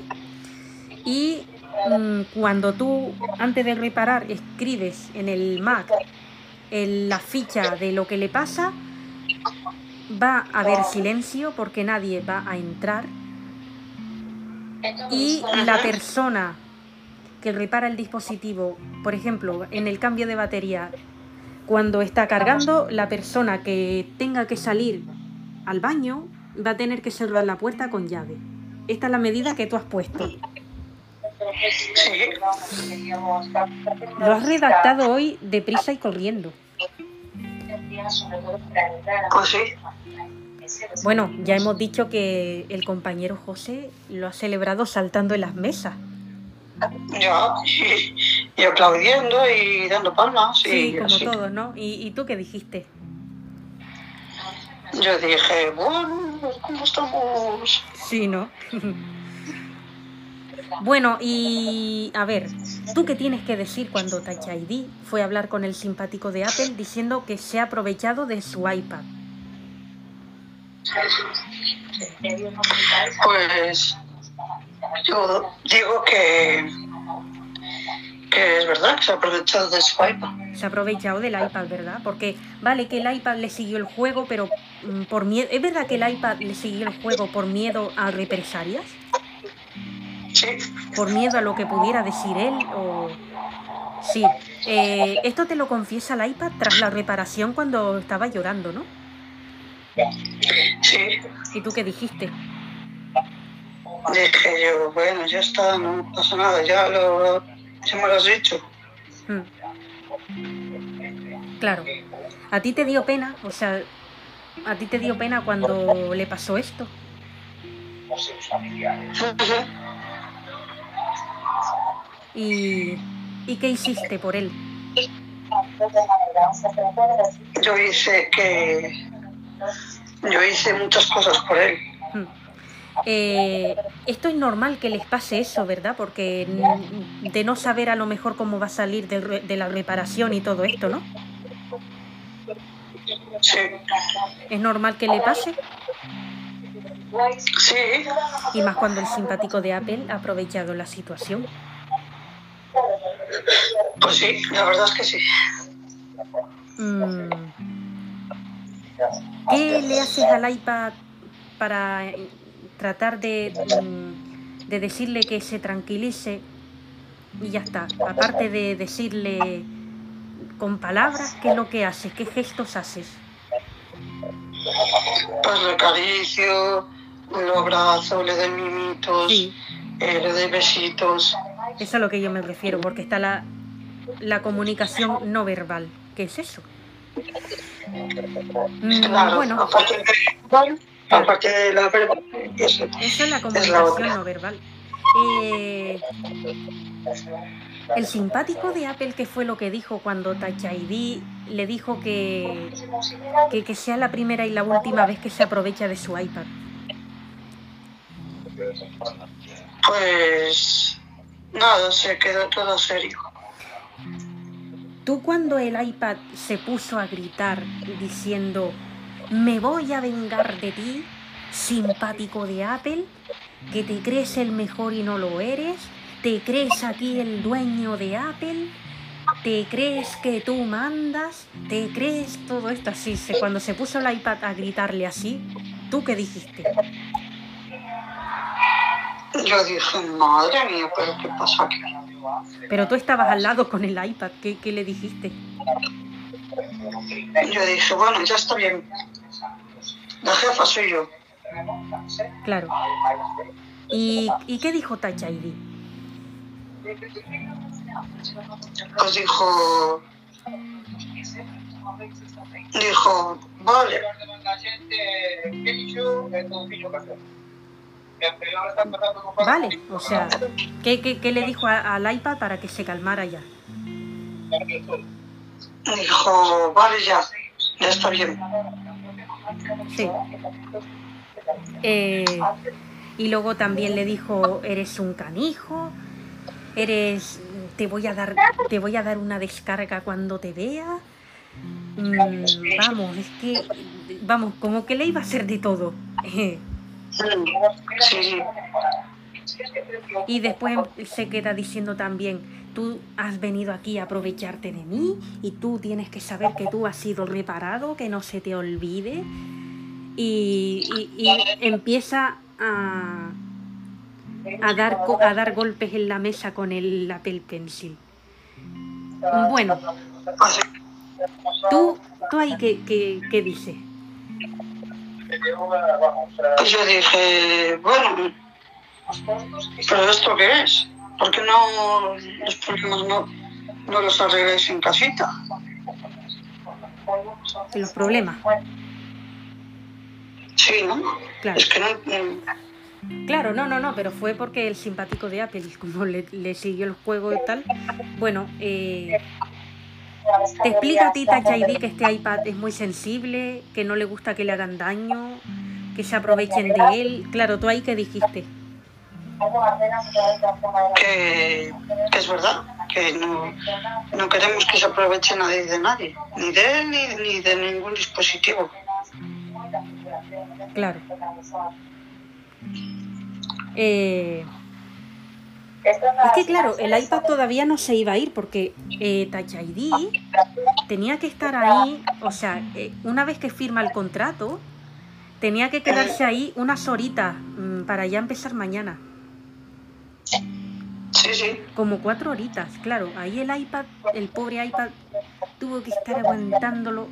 Y mm, cuando tú, antes de reparar, escribes en el Mac en la ficha de lo que le pasa, va a haber silencio porque nadie va a entrar y la persona que repara el dispositivo, por ejemplo, en el cambio de batería, cuando está cargando, la persona que tenga que salir al baño va a tener que cerrar la puerta con llave. Esta es la medida que tú has puesto. Lo has redactado hoy deprisa y corriendo. Pues sí. Bueno, ya hemos dicho que el compañero José lo ha celebrado saltando en las mesas. Ya, y, y aplaudiendo y dando palmas. Sí, y como así. todos, ¿no? ¿Y, y tú qué dijiste? Yo dije, bueno, ¿cómo estamos? Sí, ¿no? bueno, y a ver, ¿tú qué tienes que decir cuando Touch ID fue a hablar con el simpático de Apple diciendo que se ha aprovechado de su iPad? Pues yo digo que, que es verdad que se ha aprovechado de su iPad. Se ha aprovechado del iPad, ¿verdad? Porque vale que el iPad le siguió el juego, pero mm, por miedo... ¿Es verdad que el iPad le siguió el juego por miedo a represalias? Sí, ¿Por miedo a lo que pudiera decir él? O... Sí. Eh, esto te lo confiesa el iPad tras la reparación cuando estaba llorando, ¿no? sí. ¿Y tú qué dijiste? Dije yo, bueno, ya está, no pasa nada, ya, lo, ya me lo has dicho. Mm. Claro. ¿A ti te dio pena? O sea, ¿a ti te dio pena cuando le pasó esto? ¿Y, ¿y qué hiciste por él? Yo hice que. Yo hice muchas cosas por él. Mm. Eh, esto es normal que les pase eso, ¿verdad? Porque de no saber a lo mejor cómo va a salir de, re- de la reparación y todo esto, ¿no? Sí, Es normal que le pase. sí, Y más cuando el simpático de Apple ha aprovechado la situación. Pues sí, la verdad es que sí. Mm. ¿Qué le haces al iPad para eh, tratar de, mm, de decirle que se tranquilice y ya está? Aparte de decirle con palabras, ¿qué es lo que haces? ¿Qué gestos haces? Pues le acaricio, lo abrazo, le doy mimitos, Sí, eh, le doy besitos. Eso es a lo que yo me refiero, porque está la, la comunicación no verbal. ¿Qué es eso? Mm, Claro, bueno, aparte de, aparte la verbal, eso. Eso es la Es la comunicación no verbal. Eh, el simpático de Apple, ¿qué fue lo que dijo cuando Touch ID le dijo que, que, que sea la primera y la última vez que se aprovecha de su iPad? Pues nada, se quedó todo serio. Tú cuando el iPad se puso a gritar diciendo, me voy a vengar de ti, simpático de Apple, que te crees el mejor y no lo eres, te crees aquí el dueño de Apple, te crees que tú mandas, te crees todo esto así. Cuando se puso el iPad a gritarle así, ¿tú qué dijiste? Yo dije, madre mía, pero ¿qué pasa aquí? Pero tú estabas al lado con el iPad, ¿qué, qué le dijiste? Yo dije, bueno, ya está bien. La jefa soy yo. Claro. ¿Y, y qué dijo Touch ID? Pues dijo, dijo, vale, Vale, o sea, ¿qué, qué- qué le dijo a- al iPad para que se calmara ya? dijo, vale ya, ya está bien. Sí. Eh, y luego también le dijo, eres un canijo, eres, te voy a dar, te voy a dar una descarga cuando te vea. Mm, vamos, es que, vamos, como que le iba a hacer de todo. Sí, sí. Y después se queda diciendo también, tú has venido aquí a aprovecharte de mí y tú tienes que saber que tú has sido reparado, que no se te olvide. Y, y- y empieza a, a, dar, a dar golpes en la mesa con el Apple Pencil. Bueno, tú, tú ahí qué, qué, qué dices. Pues yo dije, bueno, pero ¿esto qué es? ¿Por qué no los problemas no, no los arregláis en casita? Los problemas, Sí, ¿no? claro. Es que no... Claro, no, no, no, pero fue porque el simpático de Apple, como le, le siguió el juego y tal, bueno, eh, te explica a ti ID que este iPad es muy sensible, que no le gusta que le hagan daño, que se aprovechen de él. Claro, tú ahí que dijiste. que, que es verdad, que no, no queremos que se aproveche nadie de nadie, ni de él ni, ni de ningún dispositivo. Claro. Eh, es que claro, el iPad todavía no se iba a ir porque eh, Touch ID tenía que estar ahí, o sea, eh, una vez que firma el contrato, tenía que quedarse ahí unas horitas mm, para ya empezar mañana. Sí, sí, Como cuatro horitas, claro. Ahí el iPad, el pobre iPad, tuvo que estar aguantándolo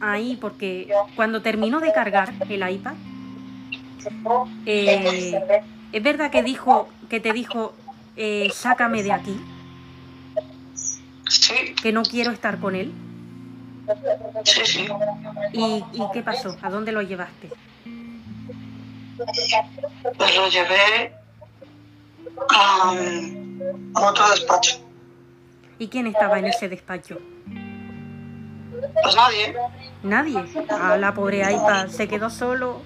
ahí porque cuando terminó de cargar el iPad, eh, es verdad que dijo, que te dijo, eh, sácame de aquí, sí, que no quiero estar con él. sí, sí. ¿Y, y qué pasó? ¿A dónde lo llevaste? Pues lo llevé a, a otro despacho. ¿Y quién estaba en ese despacho? Pues nadie, Nadie. A la pobre iPad se quedó solo.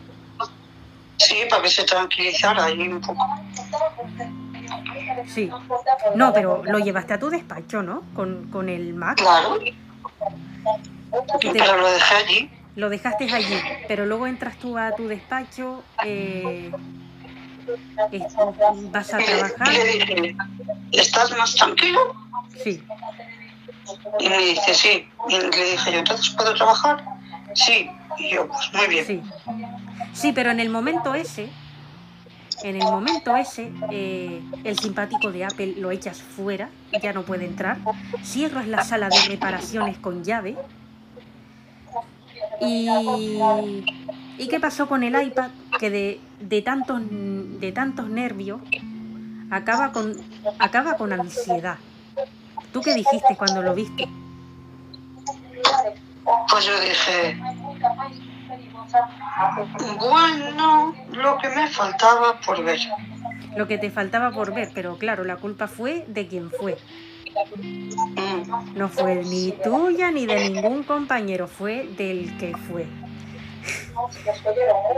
sí, para que se tranquilizara ahí un poco. Sí. No, pero lo llevaste a tu despacho, ¿no? Con, con el Mac. Claro, te- pero lo dejé allí. Lo dejaste allí, pero luego entras tú a tu despacho, eh, es- vas a trabajar. y le dije, ¿estás más tranquilo? Sí, Y me dice, sí. Y le dije yo, ¿entonces puedo trabajar? Sí. Y yo, pues muy bien. sí. Sí, pero en el momento ese, en el momento ese, eh, el simpático de Apple lo echas fuera, ya no puede entrar. Cierras la sala de reparaciones con llave. Y, ¿y qué pasó con el iPad? Que de, de, tantos, de tantos nervios acaba con, acaba con ansiedad. ¿Tú qué dijiste cuando lo viste? Pues yo dije, bueno, lo que me faltaba por ver. Lo que te faltaba por ver, pero claro, la culpa fue de quien fue. No fue ni tuya ni de ningún compañero, fue del que fue.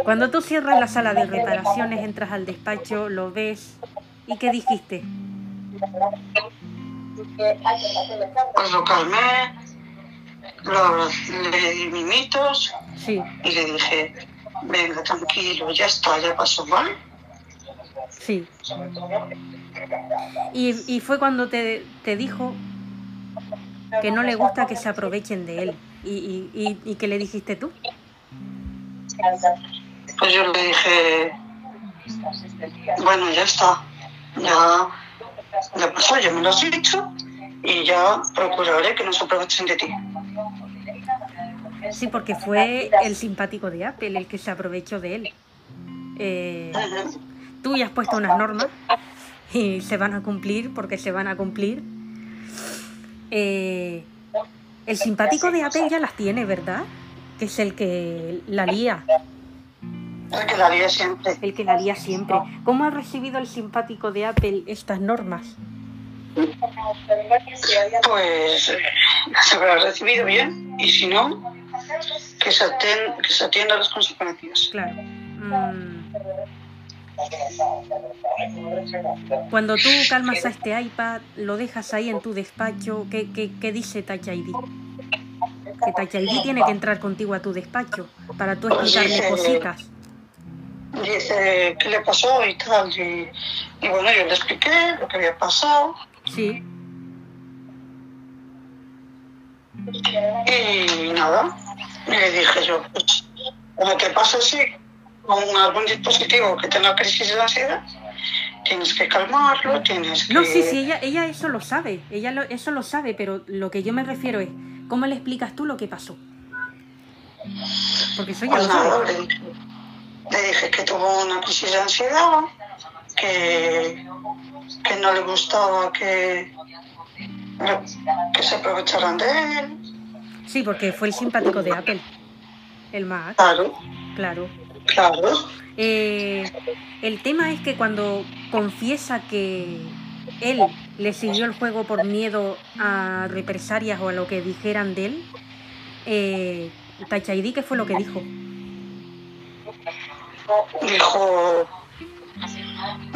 Cuando tú cierras la sala de reparaciones, entras al despacho, lo ves y ¿qué dijiste? Pues lo calmé, lo, le di mimitos Sí, y le dije, venga, tranquilo, ya está, ya pasó, ¿vale? sí. Y, y fue cuando te, te dijo que no le gusta que se aprovechen de él. ¿Y, y, y, y qué le dijiste tú? Pues yo le dije, bueno, ya está, ya, ya pasó, ya me lo has dicho y ya procuraré que no se aprovechen de ti. Sí, porque fue el simpático de Apple el que se aprovechó de él. Eh, tú ya has puesto unas normas y se van a cumplir porque se van a cumplir. Eh, el simpático de Apple ya las tiene, ¿verdad? Que es el que la lía. El que la lía siempre. El que la lía siempre. ¿Cómo ha recibido el simpático de Apple estas normas? Pues eh, se habrá recibido bien y si no, que se, aten- que se atienda a las consecuencias. Claro. Mm. Cuando tú calmas a este iPad, lo dejas ahí en tu despacho, ¿qué, qué, qué dice Touch ID? Que Touch ID tiene que entrar contigo a tu despacho para tú explicarle Dice- cositas. Dice qué le pasó y tal. Y, y bueno, yo le expliqué lo que había pasado Sí, y nada. Y le dije yo, pues, como te pasa así, con algún dispositivo que tenga crisis de ansiedad, tienes que calmarlo, tienes que... No, sí, sí, ella, ella eso lo sabe, ella lo- eso lo sabe, pero lo que yo me refiero es, ¿cómo le explicas tú lo que pasó? Porque eso ya Pues lo nada, sabe. le dije, le dije que tuvo una crisis de ansiedad, que, que no le gustaba que, que se aprovecharan de él. Sí, porque fue el simpático de Apple, el Mac, Claro, claro. claro. Eh, el tema es que cuando confiesa que él le siguió el juego por miedo a represalias o a lo que dijeran de él, eh, ¿qué fue lo que dijo? Dijo,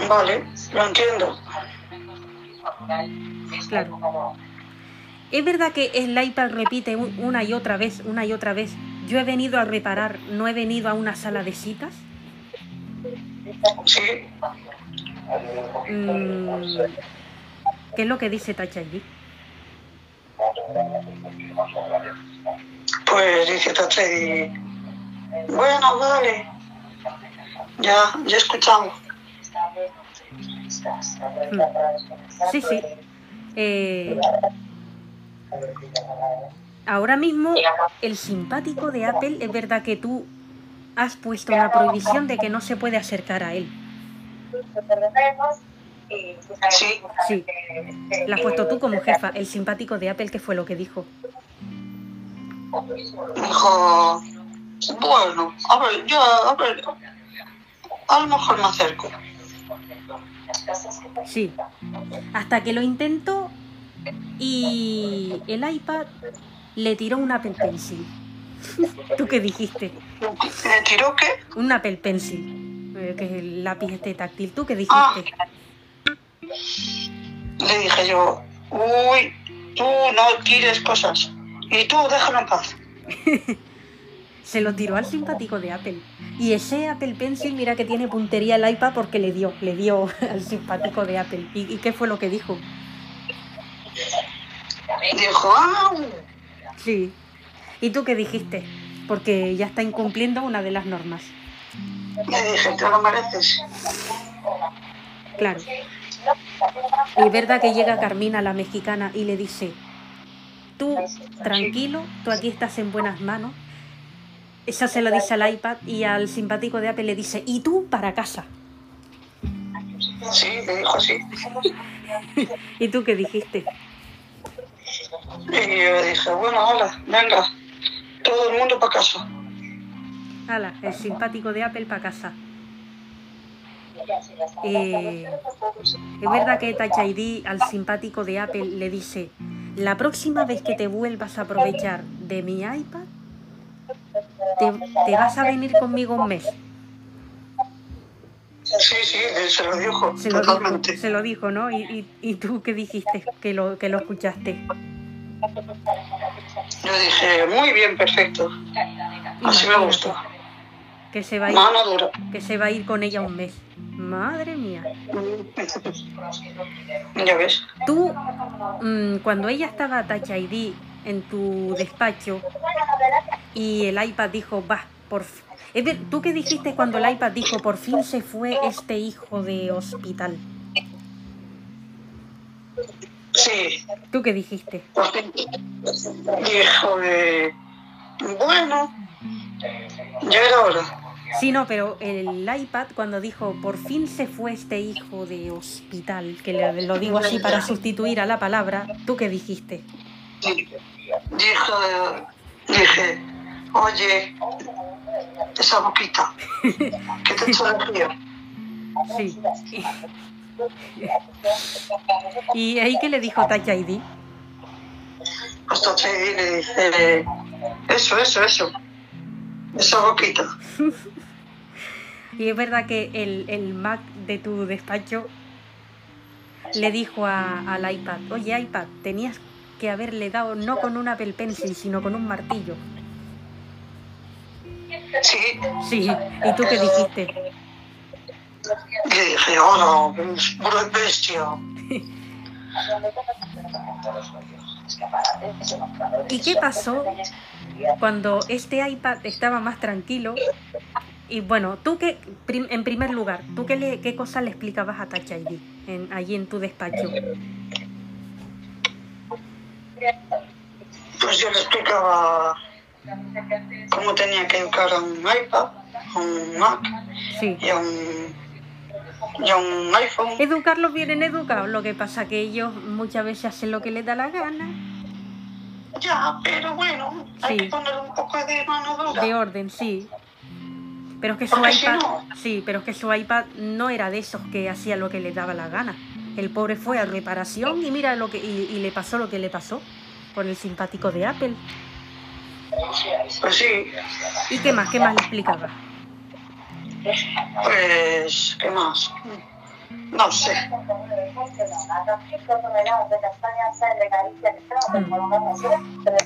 vale, lo entiendo. Claro. Es verdad que el iPad repite un- una y otra vez, una y otra vez. Yo he venido a reparar, no he venido a una sala de citas. Sí, Mm, ¿Qué es lo que dice ID? pues dice Tachedi, bueno, vale, ya, ya escuchamos. Mm. Sí, sí. Eh, ahora mismo, el simpático de Apple, es verdad que tú has puesto una prohibición de que no se puede acercar a él. Sí, Sí, la has puesto tú como jefa. El simpático de Apple, ¿qué fue lo que dijo? dijo, bueno, a ver, yo, a ver, a lo mejor me acerco. Sí. Hasta que lo intentó y el iPad le tiró un Apple Pencil. ¿Tú qué dijiste? ¿Le tiró qué? Un Apple Pencil, eh, que es el lápiz este táctil. ¿Tú qué Ah. dijiste? Le dije yo, uy, tú no tires cosas. Y tú déjalo en paz. Se lo tiró al simpático de Apple. Y ese Apple Pencil, mira que tiene puntería el iPad porque le dio, le dio al simpático de Apple. ¿Y, y qué fue lo que dijo? Dijo, Sí. ¿Y tú qué dijiste? Porque ya está incumpliendo una de las normas. le dije, te lo mereces. Claro. Y es verdad que llega Carmina, la mexicana, y le dice, tú tranquilo, tú aquí estás en buenas manos. Esa se lo dice al iPad y al simpático de Apple le dice, y tú para casa. Sí, le dijo así. ¿Y tú qué dijiste? Y yo dije, bueno, hola, venga, todo el mundo para casa. Hala, el simpático de Apple para casa. Eh, es verdad que Touch ID al simpático de Apple le dice, la próxima vez que te vuelvas a aprovechar de mi iPad, te, te vas a venir conmigo un mes. Sí, sí, se lo dijo, Se lo dijo, totalmente. se lo dijo ¿no? ¿Y, y, y tú qué dijiste que lo, que lo escuchaste? Yo dije, muy bien, perfecto. Así me gusta. Que se, va a ir, Mano dura. que se va a ir con ella un mes. Madre mía. Ya ves. Tú, mm, cuando ella estaba Touch ID en tu despacho y el iPad dijo, va, por ¿Tú qué dijiste cuando el iPad dijo, por fin se fue este hijo de hospital? Sí, ¿Tú qué dijiste? por fin. Dijo, eh, bueno, ya era hora. Sí, no, pero el iPad cuando dijo por fin se fue este hijo de hospital, que le- lo digo así para sustituir a la palabra, ¿tú qué dijiste? Dije, dije, oye, esa boquita, que te echo de río. Sí. ¿Y ahí qué le dijo Touch ID? Hasta que le dice, eso, eso, eso, esa boquita. Y es verdad que el, el Mac de tu despacho le dijo a- al iPad, oye iPad, tenías que haberle dado no con un Apple Pencil, sino con un martillo. Sí, Sí, ¿y tú qué dijiste? le dije, hola, buena bestia. ¿Y qué pasó cuando este iPad estaba más tranquilo? Y bueno, tú qué, prim- en primer lugar, ¿tú qué, le, qué cosa le explicabas a Touch ID en, allí en tu despacho? Pues yo le explicaba cómo tenía que educar a un iPad, a un Mac Sí. y a un, y a un iPhone. Educarlos vienen educados, lo que pasa que ellos muchas veces hacen lo que les da la gana, Ya, pero bueno, hay que poner un poco de mano dura. de orden, sí. Pero es que su Porque si iPad, no- sí, pero es que su iPad no era de esos que hacía lo que les daba la gana. El pobre fue a reparación y mira lo que y, y le pasó lo que le pasó con el simpático de Apple. Pues sí, ¿Y qué más? ¿Qué más le explicaba? pues, ¿qué más? No sé.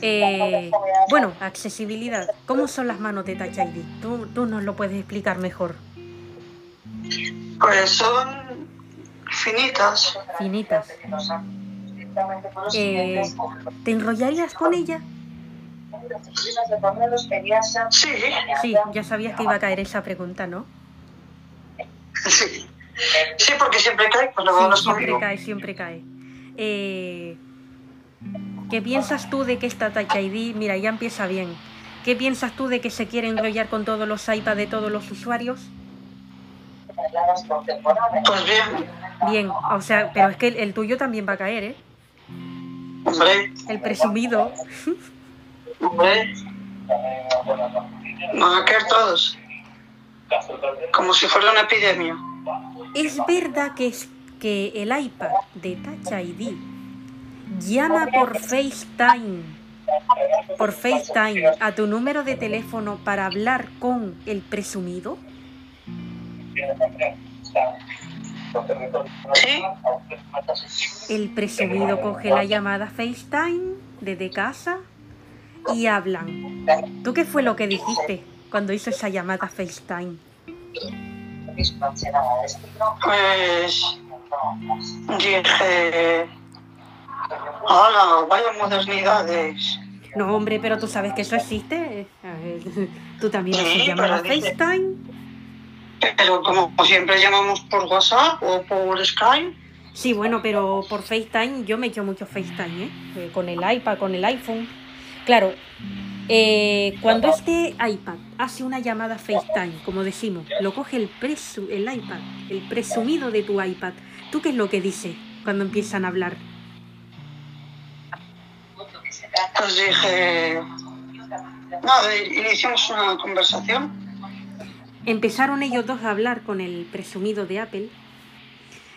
Eh, bueno, accesibilidad. ¿Cómo son las manos de Touch ID? Tú, tú nos lo puedes explicar mejor. Pues son finitas. Finitas. Eh, ¿Te enrollarías con ella? Sí, Sí, ya sabías que iba a caer esa pregunta, ¿no? sí. Sí, porque siempre cae cuando Sí, hablas siempre conmigo. cae, siempre cae. Eh, ¿Qué piensas tú de que esta Touch ID, mira, ya empieza bien. ¿Qué piensas tú de que se quiere enrollar con todos los iPads de todos los usuarios? Pues bien, Bien, o sea, pero es que el, el tuyo también va a caer, ¿eh? hombre, El presumido. hombre. Van a caer todos. Como si fuera una epidemia. Es verdad que, es, que el iPad de Touch ID llama por FaceTime, por FaceTime a tu número de teléfono para hablar con el presumido. Sí, El presumido coge la llamada FaceTime desde casa y hablan. ¿Tú qué fue lo que dijiste cuando hizo esa llamada FaceTime? pues dije, hola, vaya modernidades. No, hombre, pero tú sabes que eso existe. A ver, Tú también haces Sí, llamada FaceTime. Pero como siempre llamamos por WhatsApp o por Skype, Sí, bueno, pero por FaceTime yo me echo mucho FaceTime, ¿eh? Eh, Con el iPad, con el iPhone. Claro, eh, cuando este iPad hace una llamada FaceTime, como decimos, lo coge el, presu el iPad, el presumido de tu iPad. ¿Tú qué es lo que dice cuando empiezan a hablar? pues dije, nada, iniciamos una conversación. Empezaron ellos dos a hablar con el presumido de Apple.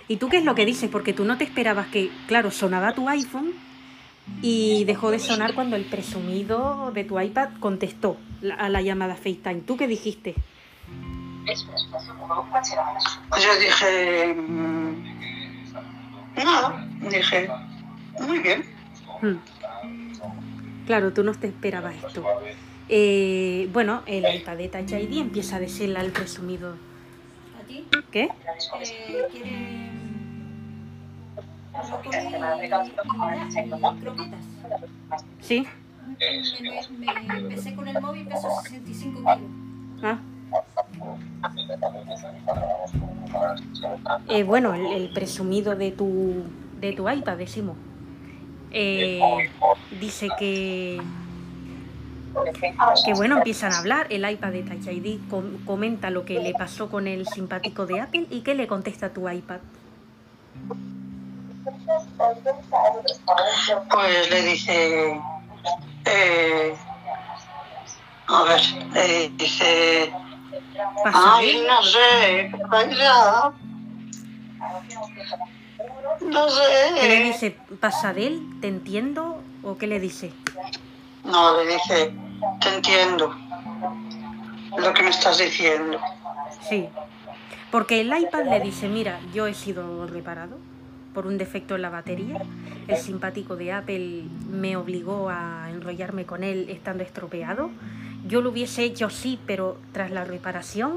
¿Y tú qué es lo que dices? Porque tú no te esperabas que, claro, sonaba tu iPhone y dejó de sonar cuando el presumido de tu iPad contestó a la llamada FaceTime. ¿Tú qué dijiste? Pues yo dije, mm, nada, dije, muy bien. Hmm. Claro, tú no te esperabas esto. Eh, bueno, el iPad de Touch ID empieza a decirle al presumido. ¿A ti? ¿Qué? Eh. ¿Sí? Me, me, empecé con el móvil, peso 65 kilos. Ah. Eh, bueno, el, el presumido de tu, de tu iPad, decimos. Eh, dice que Que bueno, empiezan a hablar, el iPad de Touch ID com- comenta lo que le pasó con el simpático de Apple y ¿qué le contesta tu iPad? Pues le dice, eh, a ver, le dice, ¿Pasa ay, no sé, vaya, no ¿Qué le sé. dice? ¿Pasa de él? ¿Te entiendo? ¿O qué le dice? No, le dice, te entiendo lo que me estás diciendo. Sí. Porque el iPad le dice, mira, yo he sido reparado por un defecto en la batería. El simpático de Apple me obligó a enrollarme con él estando estropeado. Yo lo hubiese hecho sí, pero tras la reparación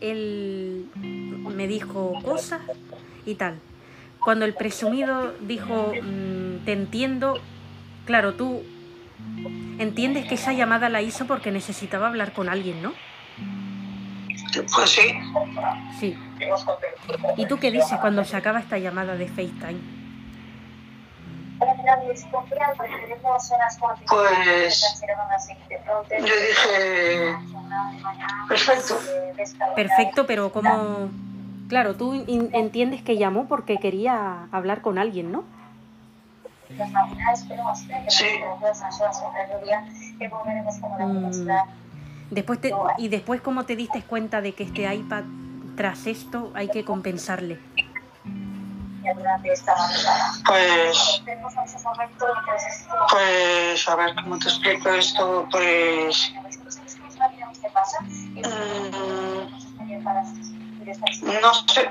él me dijo cosas y tal. Cuando el presumido dijo, "Mm, te entiendo, claro, tú entiendes que esa llamada la hizo porque necesitaba hablar con alguien, ¿no? Pues sí, Sí. ¿Y tú qué dices cuando se acaba esta llamada de FaceTime? Pues yo dije, perfecto. Perfecto, pero como... Claro, tú entiendes que llamó porque quería hablar con alguien, ¿no? Sí. Después te- y después, ¿cómo te diste cuenta de que este iPad, tras esto, hay que compensarle? Pues, pues, a ver, ¿cómo te explico esto? Pues, mm, no sé,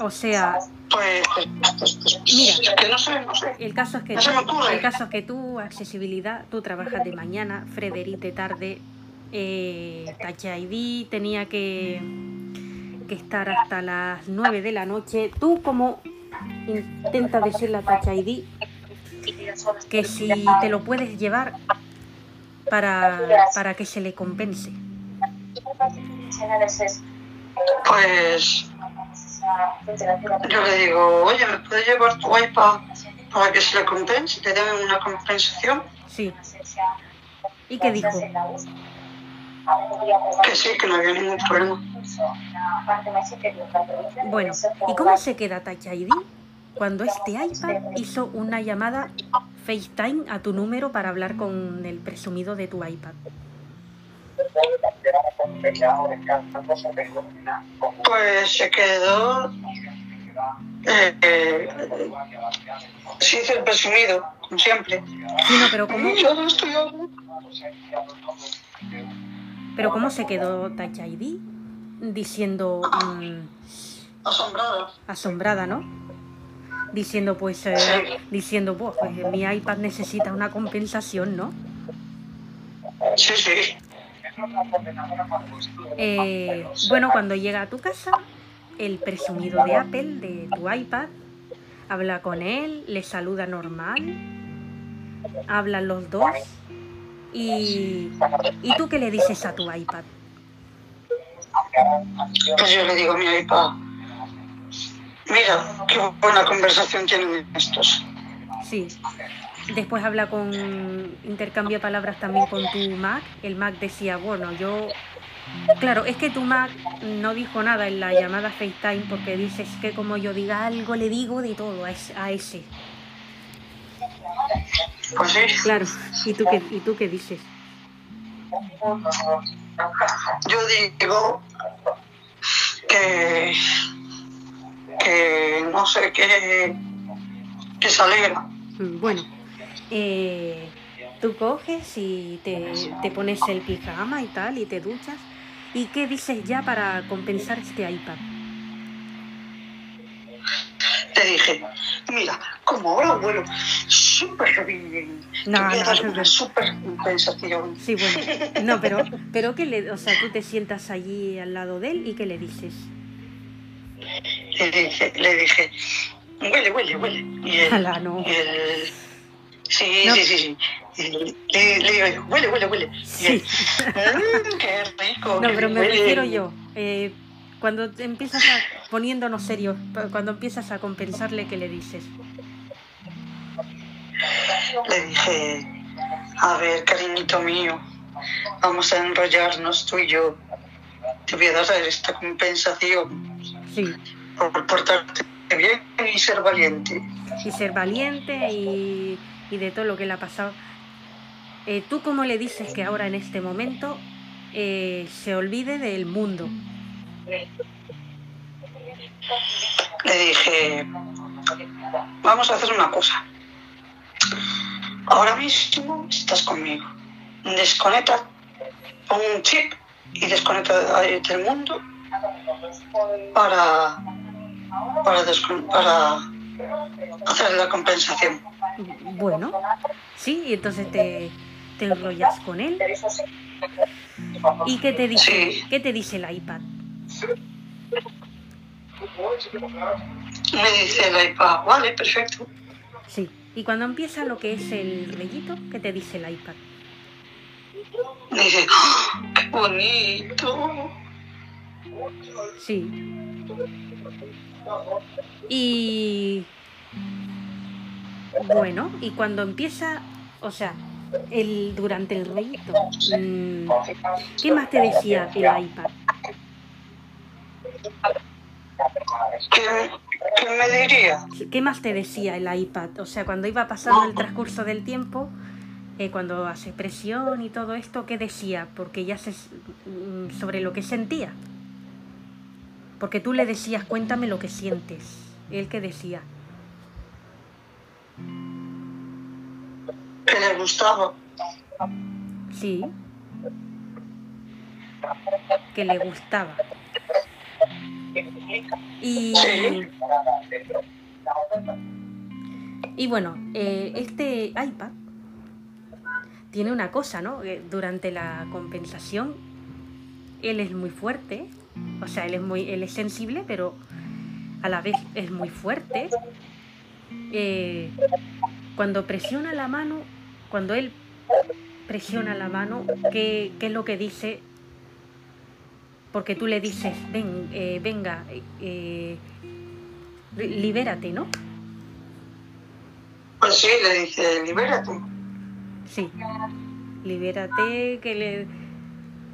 O sea, pues, pues, pues, pues, Mira. que no sé, no sé. el caso es que, No ocurre. el caso es que tú, accesibilidad, tú trabajas de mañana, Frederic de tarde, eh, Touch ID tenía que, que estar hasta las 9 de la noche. Tú como intenta decirle a Touch ID que si te lo puedes llevar para, para que se le compense. Pues, yo le digo, oye, ¿me puedes llevar tu iPad para que se le compense, te den una compensación? Sí. ¿Y qué dijo? Que sí, que no había ningún problema. Bueno, ¿y cómo se queda Touch ID cuando este iPad hizo una llamada FaceTime a tu número para hablar con el presumido de tu iPad? Pues se quedó. Eh, eh, se hizo el presumido, como siempre. Sí, no, pero ¿cómo, Yo no estoy pero ¿cómo se quedó Touch ID diciendo mm, asombrada. asombrada, ¿no? Diciendo pues, eh, diciendo, pues, pues, mi iPad necesita una compensación, ¿no? Sí, sí. Eh, bueno, cuando llega a tu casa, el presumido de Apple, de tu iPad, habla con él, le saluda normal, hablan los dos. Y, ¿Y tú qué le dices a tu iPad? Pues yo le digo a mi iPad. Mira, qué buena conversación tienen estos. Sí. Después habla con, intercambia palabras también con tu Mac. El Mac decía, bueno, yo... Claro, es que tu Mac no dijo nada en la llamada FaceTime porque dices que como yo diga algo, le digo de todo a ese. a ese. Pues sí. Claro. ¿Y tú qué, y tú qué dices? Yo digo que. que no sé qué. que se alegra. Mm, Bueno, eh, tú coges y te, te pones el pijama y tal y te duchas. ¿Y qué dices ya para compensar este iPad? Te dije, mira, como ahora vuelo súper bien, No, te voy a no, dar no, una no. súper compensación. Sí, bueno. No, pero, pero que le, o sea, tú te sientas allí al lado de él y qué le dices. Le dije, le dije, huele, huele, huele. Y él, Ala, no. y él- sí, No. sí, sí, sí. Le, le digo, huele, huele, huele. Sí. "Mm, qué rico. No, qué pero me huele". refiero yo. eh, cuando empiezas a poniéndonos serios, cuando empiezas a compensarle, ¿qué le dices? le dije, a ver, cariñito mío, vamos a enrollarnos tú y yo. Te voy a dar esta compensación Sí. por portarte bien y ser valiente. Y ser valiente y, y de todo lo que le ha pasado. Eh, ¿Tú cómo le dices que ahora en este momento eh, se olvide del mundo? Le dije, vamos a hacer una cosa. Ahora mismo estás conmigo. Desconecta, pon un chip y desconecta del mundo para, para, para la compensación. Bueno, sí, y entonces te, te enrollas con él. ¿Y qué te dice? Sí. ¿Qué te dice el iPad? Me dice el iPad, vale, perfecto. Sí. Y cuando empieza lo que es el rellito, ¿qué te dice el iPad? Me dice, ¡Ah, qué bonito. Sí. Y bueno, y cuando empieza, o sea, el durante el rellito, mm, ¿qué más te decía el iPad? ¿Qué, qué me diría? ¿Qué más te decía el iPad? O sea, cuando iba pasando el transcurso del tiempo, eh, cuando hace presión y todo esto, ¿qué decía? Porque ya se mm, sobre lo que sentía. Porque tú le decías, cuéntame lo que sientes. Él que decía, Que le gustaba. sí, que le gustaba. Y, Sí. y bueno, eh, este iPad tiene una cosa, ¿no? Eh, Durante la compensación, él es muy fuerte, o sea, él es muy, él es sensible, pero a la vez es muy fuerte. Eh, cuando presiona la mano, cuando él presiona la mano, ¿qué, qué es lo que dice? Porque tú le dices, ven, eh, venga, eh, libérate, ¿no? Pues sí, le dice, libérate. Sí. Libérate, que le...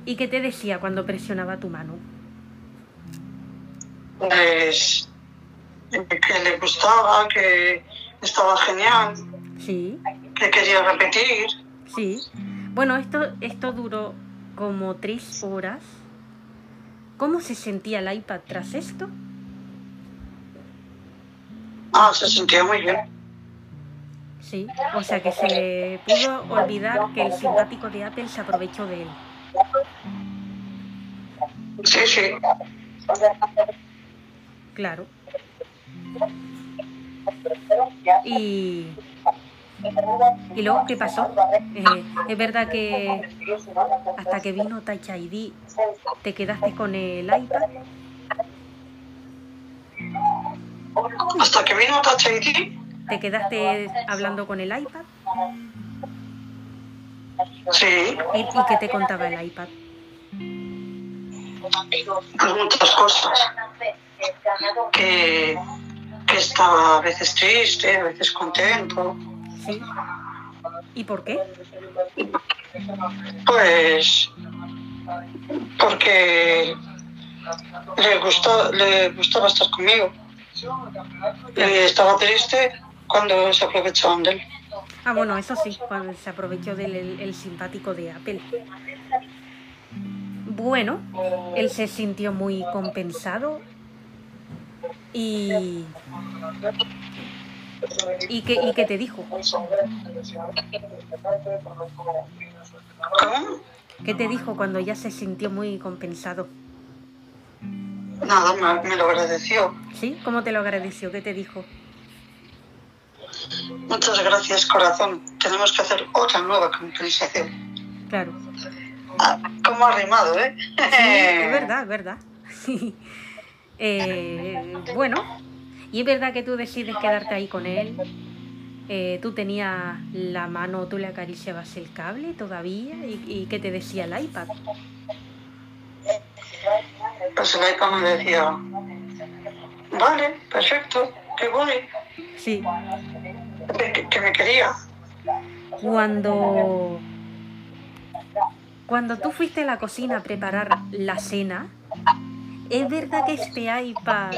¿Y qué te decía cuando presionaba tu mano? Pues que le gustaba, que estaba genial, Sí, que quería repetir. sí. Bueno, esto, esto duró como tres horas. ¿Cómo se sentía el iPad tras esto? Ah, se sentía muy bien. Sí, o sea que se pudo olvidar que el simpático de Apple se aprovechó de él. Sí, sí. Claro. Y, y luego, ¿qué pasó? Eh, es verdad que hasta que vino Touch ID te quedaste con el iPad. Hasta que vino Touch ID, ¿Te quedaste hablando con el iPad? sí, ¿Y, y qué te contaba el iPad? muchas cosas. Que, que estaba a veces triste, a veces contento. ¿Sí? ¿Y por qué? Pues porque le gustó, le gustaba estar conmigo. Y estaba triste cuando se aprovechaban de él. Ah, bueno, eso sí, cuando se aprovechó del el- el simpático de Apple. Bueno, él se sintió muy compensado y... ¿Y qué, ¿Y qué te dijo? ¿Cómo? ¿Qué te dijo cuando ya se sintió muy compensado? Nada, me, me lo agradeció. ¿Sí? ¿Cómo te lo agradeció? ¿Qué te dijo? Muchas gracias, corazón. Tenemos que hacer otra nueva compensación. Claro. Ah, ¿Cómo ha rimado, eh? Sí, es verdad, es verdad. Eh, bueno, y es verdad que tú decides quedarte ahí con él. Eh, tú tenías la mano, tú le acariciabas el cable todavía. ¿Y, y qué te decía el iPad? Pues el iPad me decía, vale, perfecto, que voy. Sí, ¿Qué, que me quería. Cuando. Cuando tú fuiste a la cocina a preparar la cena, ¿es verdad que este iPad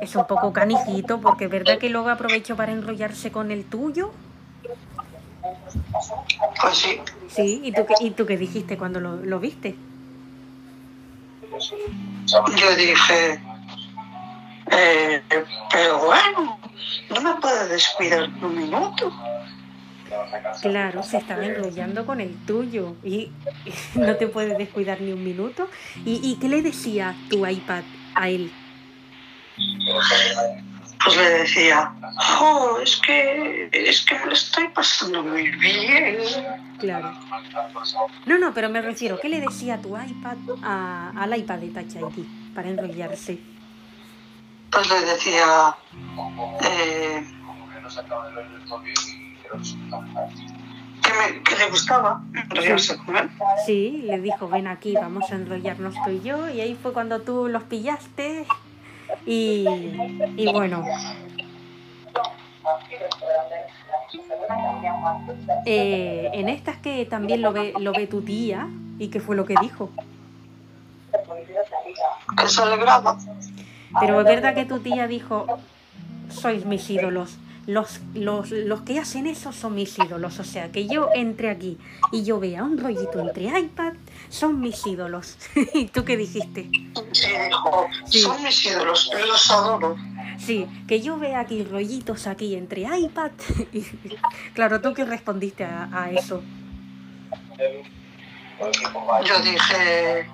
es un poco canijito? Porque es verdad que luego aprovechó para enrollarse con el tuyo. Pues sí, Sí, ¿y tú qué, y tú qué dijiste cuando lo, lo viste? yo dije, eh, pero bueno, no me puedo descuidar un minuto. Claro, se estaba enrollando con el tuyo y no te puedes descuidar ni un minuto. ¿Y, y qué le decía tu iPad a él? Pues le decía, oh, es que, es que me lo estoy pasando muy bien. Claro. No, no, pero me refiero, ¿qué le decía tu iPad a- al iPad de Touch ID para enrollarse? Pues le decía, eh, que, me, que le gustaba enrollarse con él. Sí, le dijo, ven aquí, vamos a enrollarnos tú y yo. Y ahí fue cuando tú los pillaste. Y, y bueno, eh, en estas que también lo ve, lo ve tu tía, ¿y qué fue lo que dijo? Que se alegraba. Pero es verdad que tu tía dijo, sois mis ídolos. Los, los, los que hacen eso son mis ídolos. O sea, que yo entre aquí y yo vea un rollito entre iPad, son mis ídolos. ¿Y tú qué dijiste? Sí, dijo, Sí. son mis ídolos, yo los adoro. Sí, que yo vea aquí rollitos aquí entre iPad. Y, claro, ¿tú qué respondiste a, a eso? Yo dije,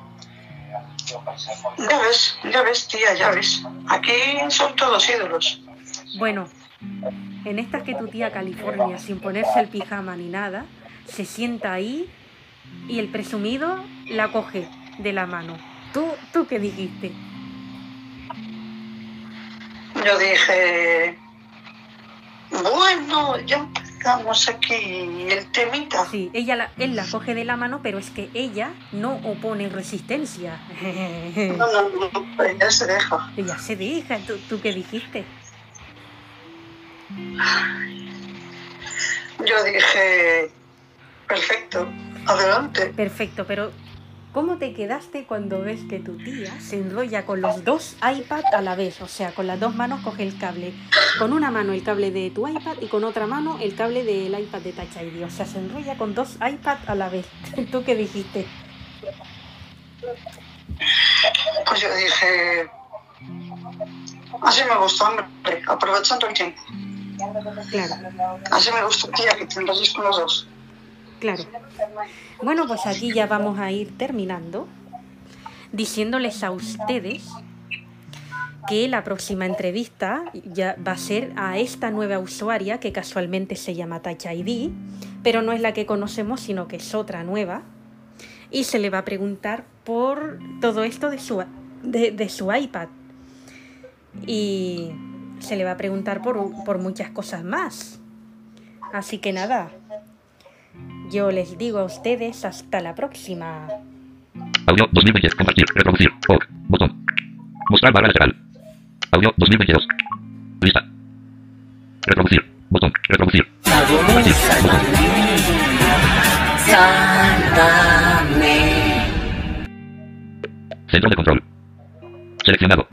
ya ves, ya ves, tía, ya ves. Aquí son todos ídolos. Bueno, en estas que tu tía California, sin ponerse el pijama ni nada, se sienta ahí y el presumido la coge de la mano. ¿Tú, tú qué dijiste? Yo dije, bueno, ya empezamos aquí el temita. Sí, ella la, él la coge de la mano, pero es que ella no opone resistencia. No, no, no, ella se deja. ella se deja. ¿Tú, tú qué dijiste? Yo dije, perfecto, adelante. Perfecto, pero ¿cómo te quedaste cuando ves que tu tía se enrolla con los dos iPad a la vez? O sea, con las dos manos coge el cable. Con una mano el cable de tu iPad y con otra mano el cable del iPad de Touch ID. O sea, se enrolla con dos iPad a la vez. ¿Tú qué dijiste? Pues yo dije, así me gusta, hombre, aprovechando el tiempo. Claro, Así me gusta, tía, que te enrolles con los dos. claro. Bueno, pues aquí ya vamos a ir terminando diciéndoles a ustedes que la próxima entrevista ya va a ser a esta nueva usuaria que casualmente se llama Touch ID, pero no es la que conocemos, sino que es otra nueva. Y se le va a preguntar por todo esto de su, de, de su iPad. Y se le va a preguntar por, por muchas cosas más. Así que nada, yo les digo a ustedes hasta la próxima. Audio 2020. Compartir. Reproducir. OK. Botón. Mostrar barra lateral. Audio 2022. Lista. Reproducir. Botón. Reproducir. Compartir. Centro de control. Seleccionado.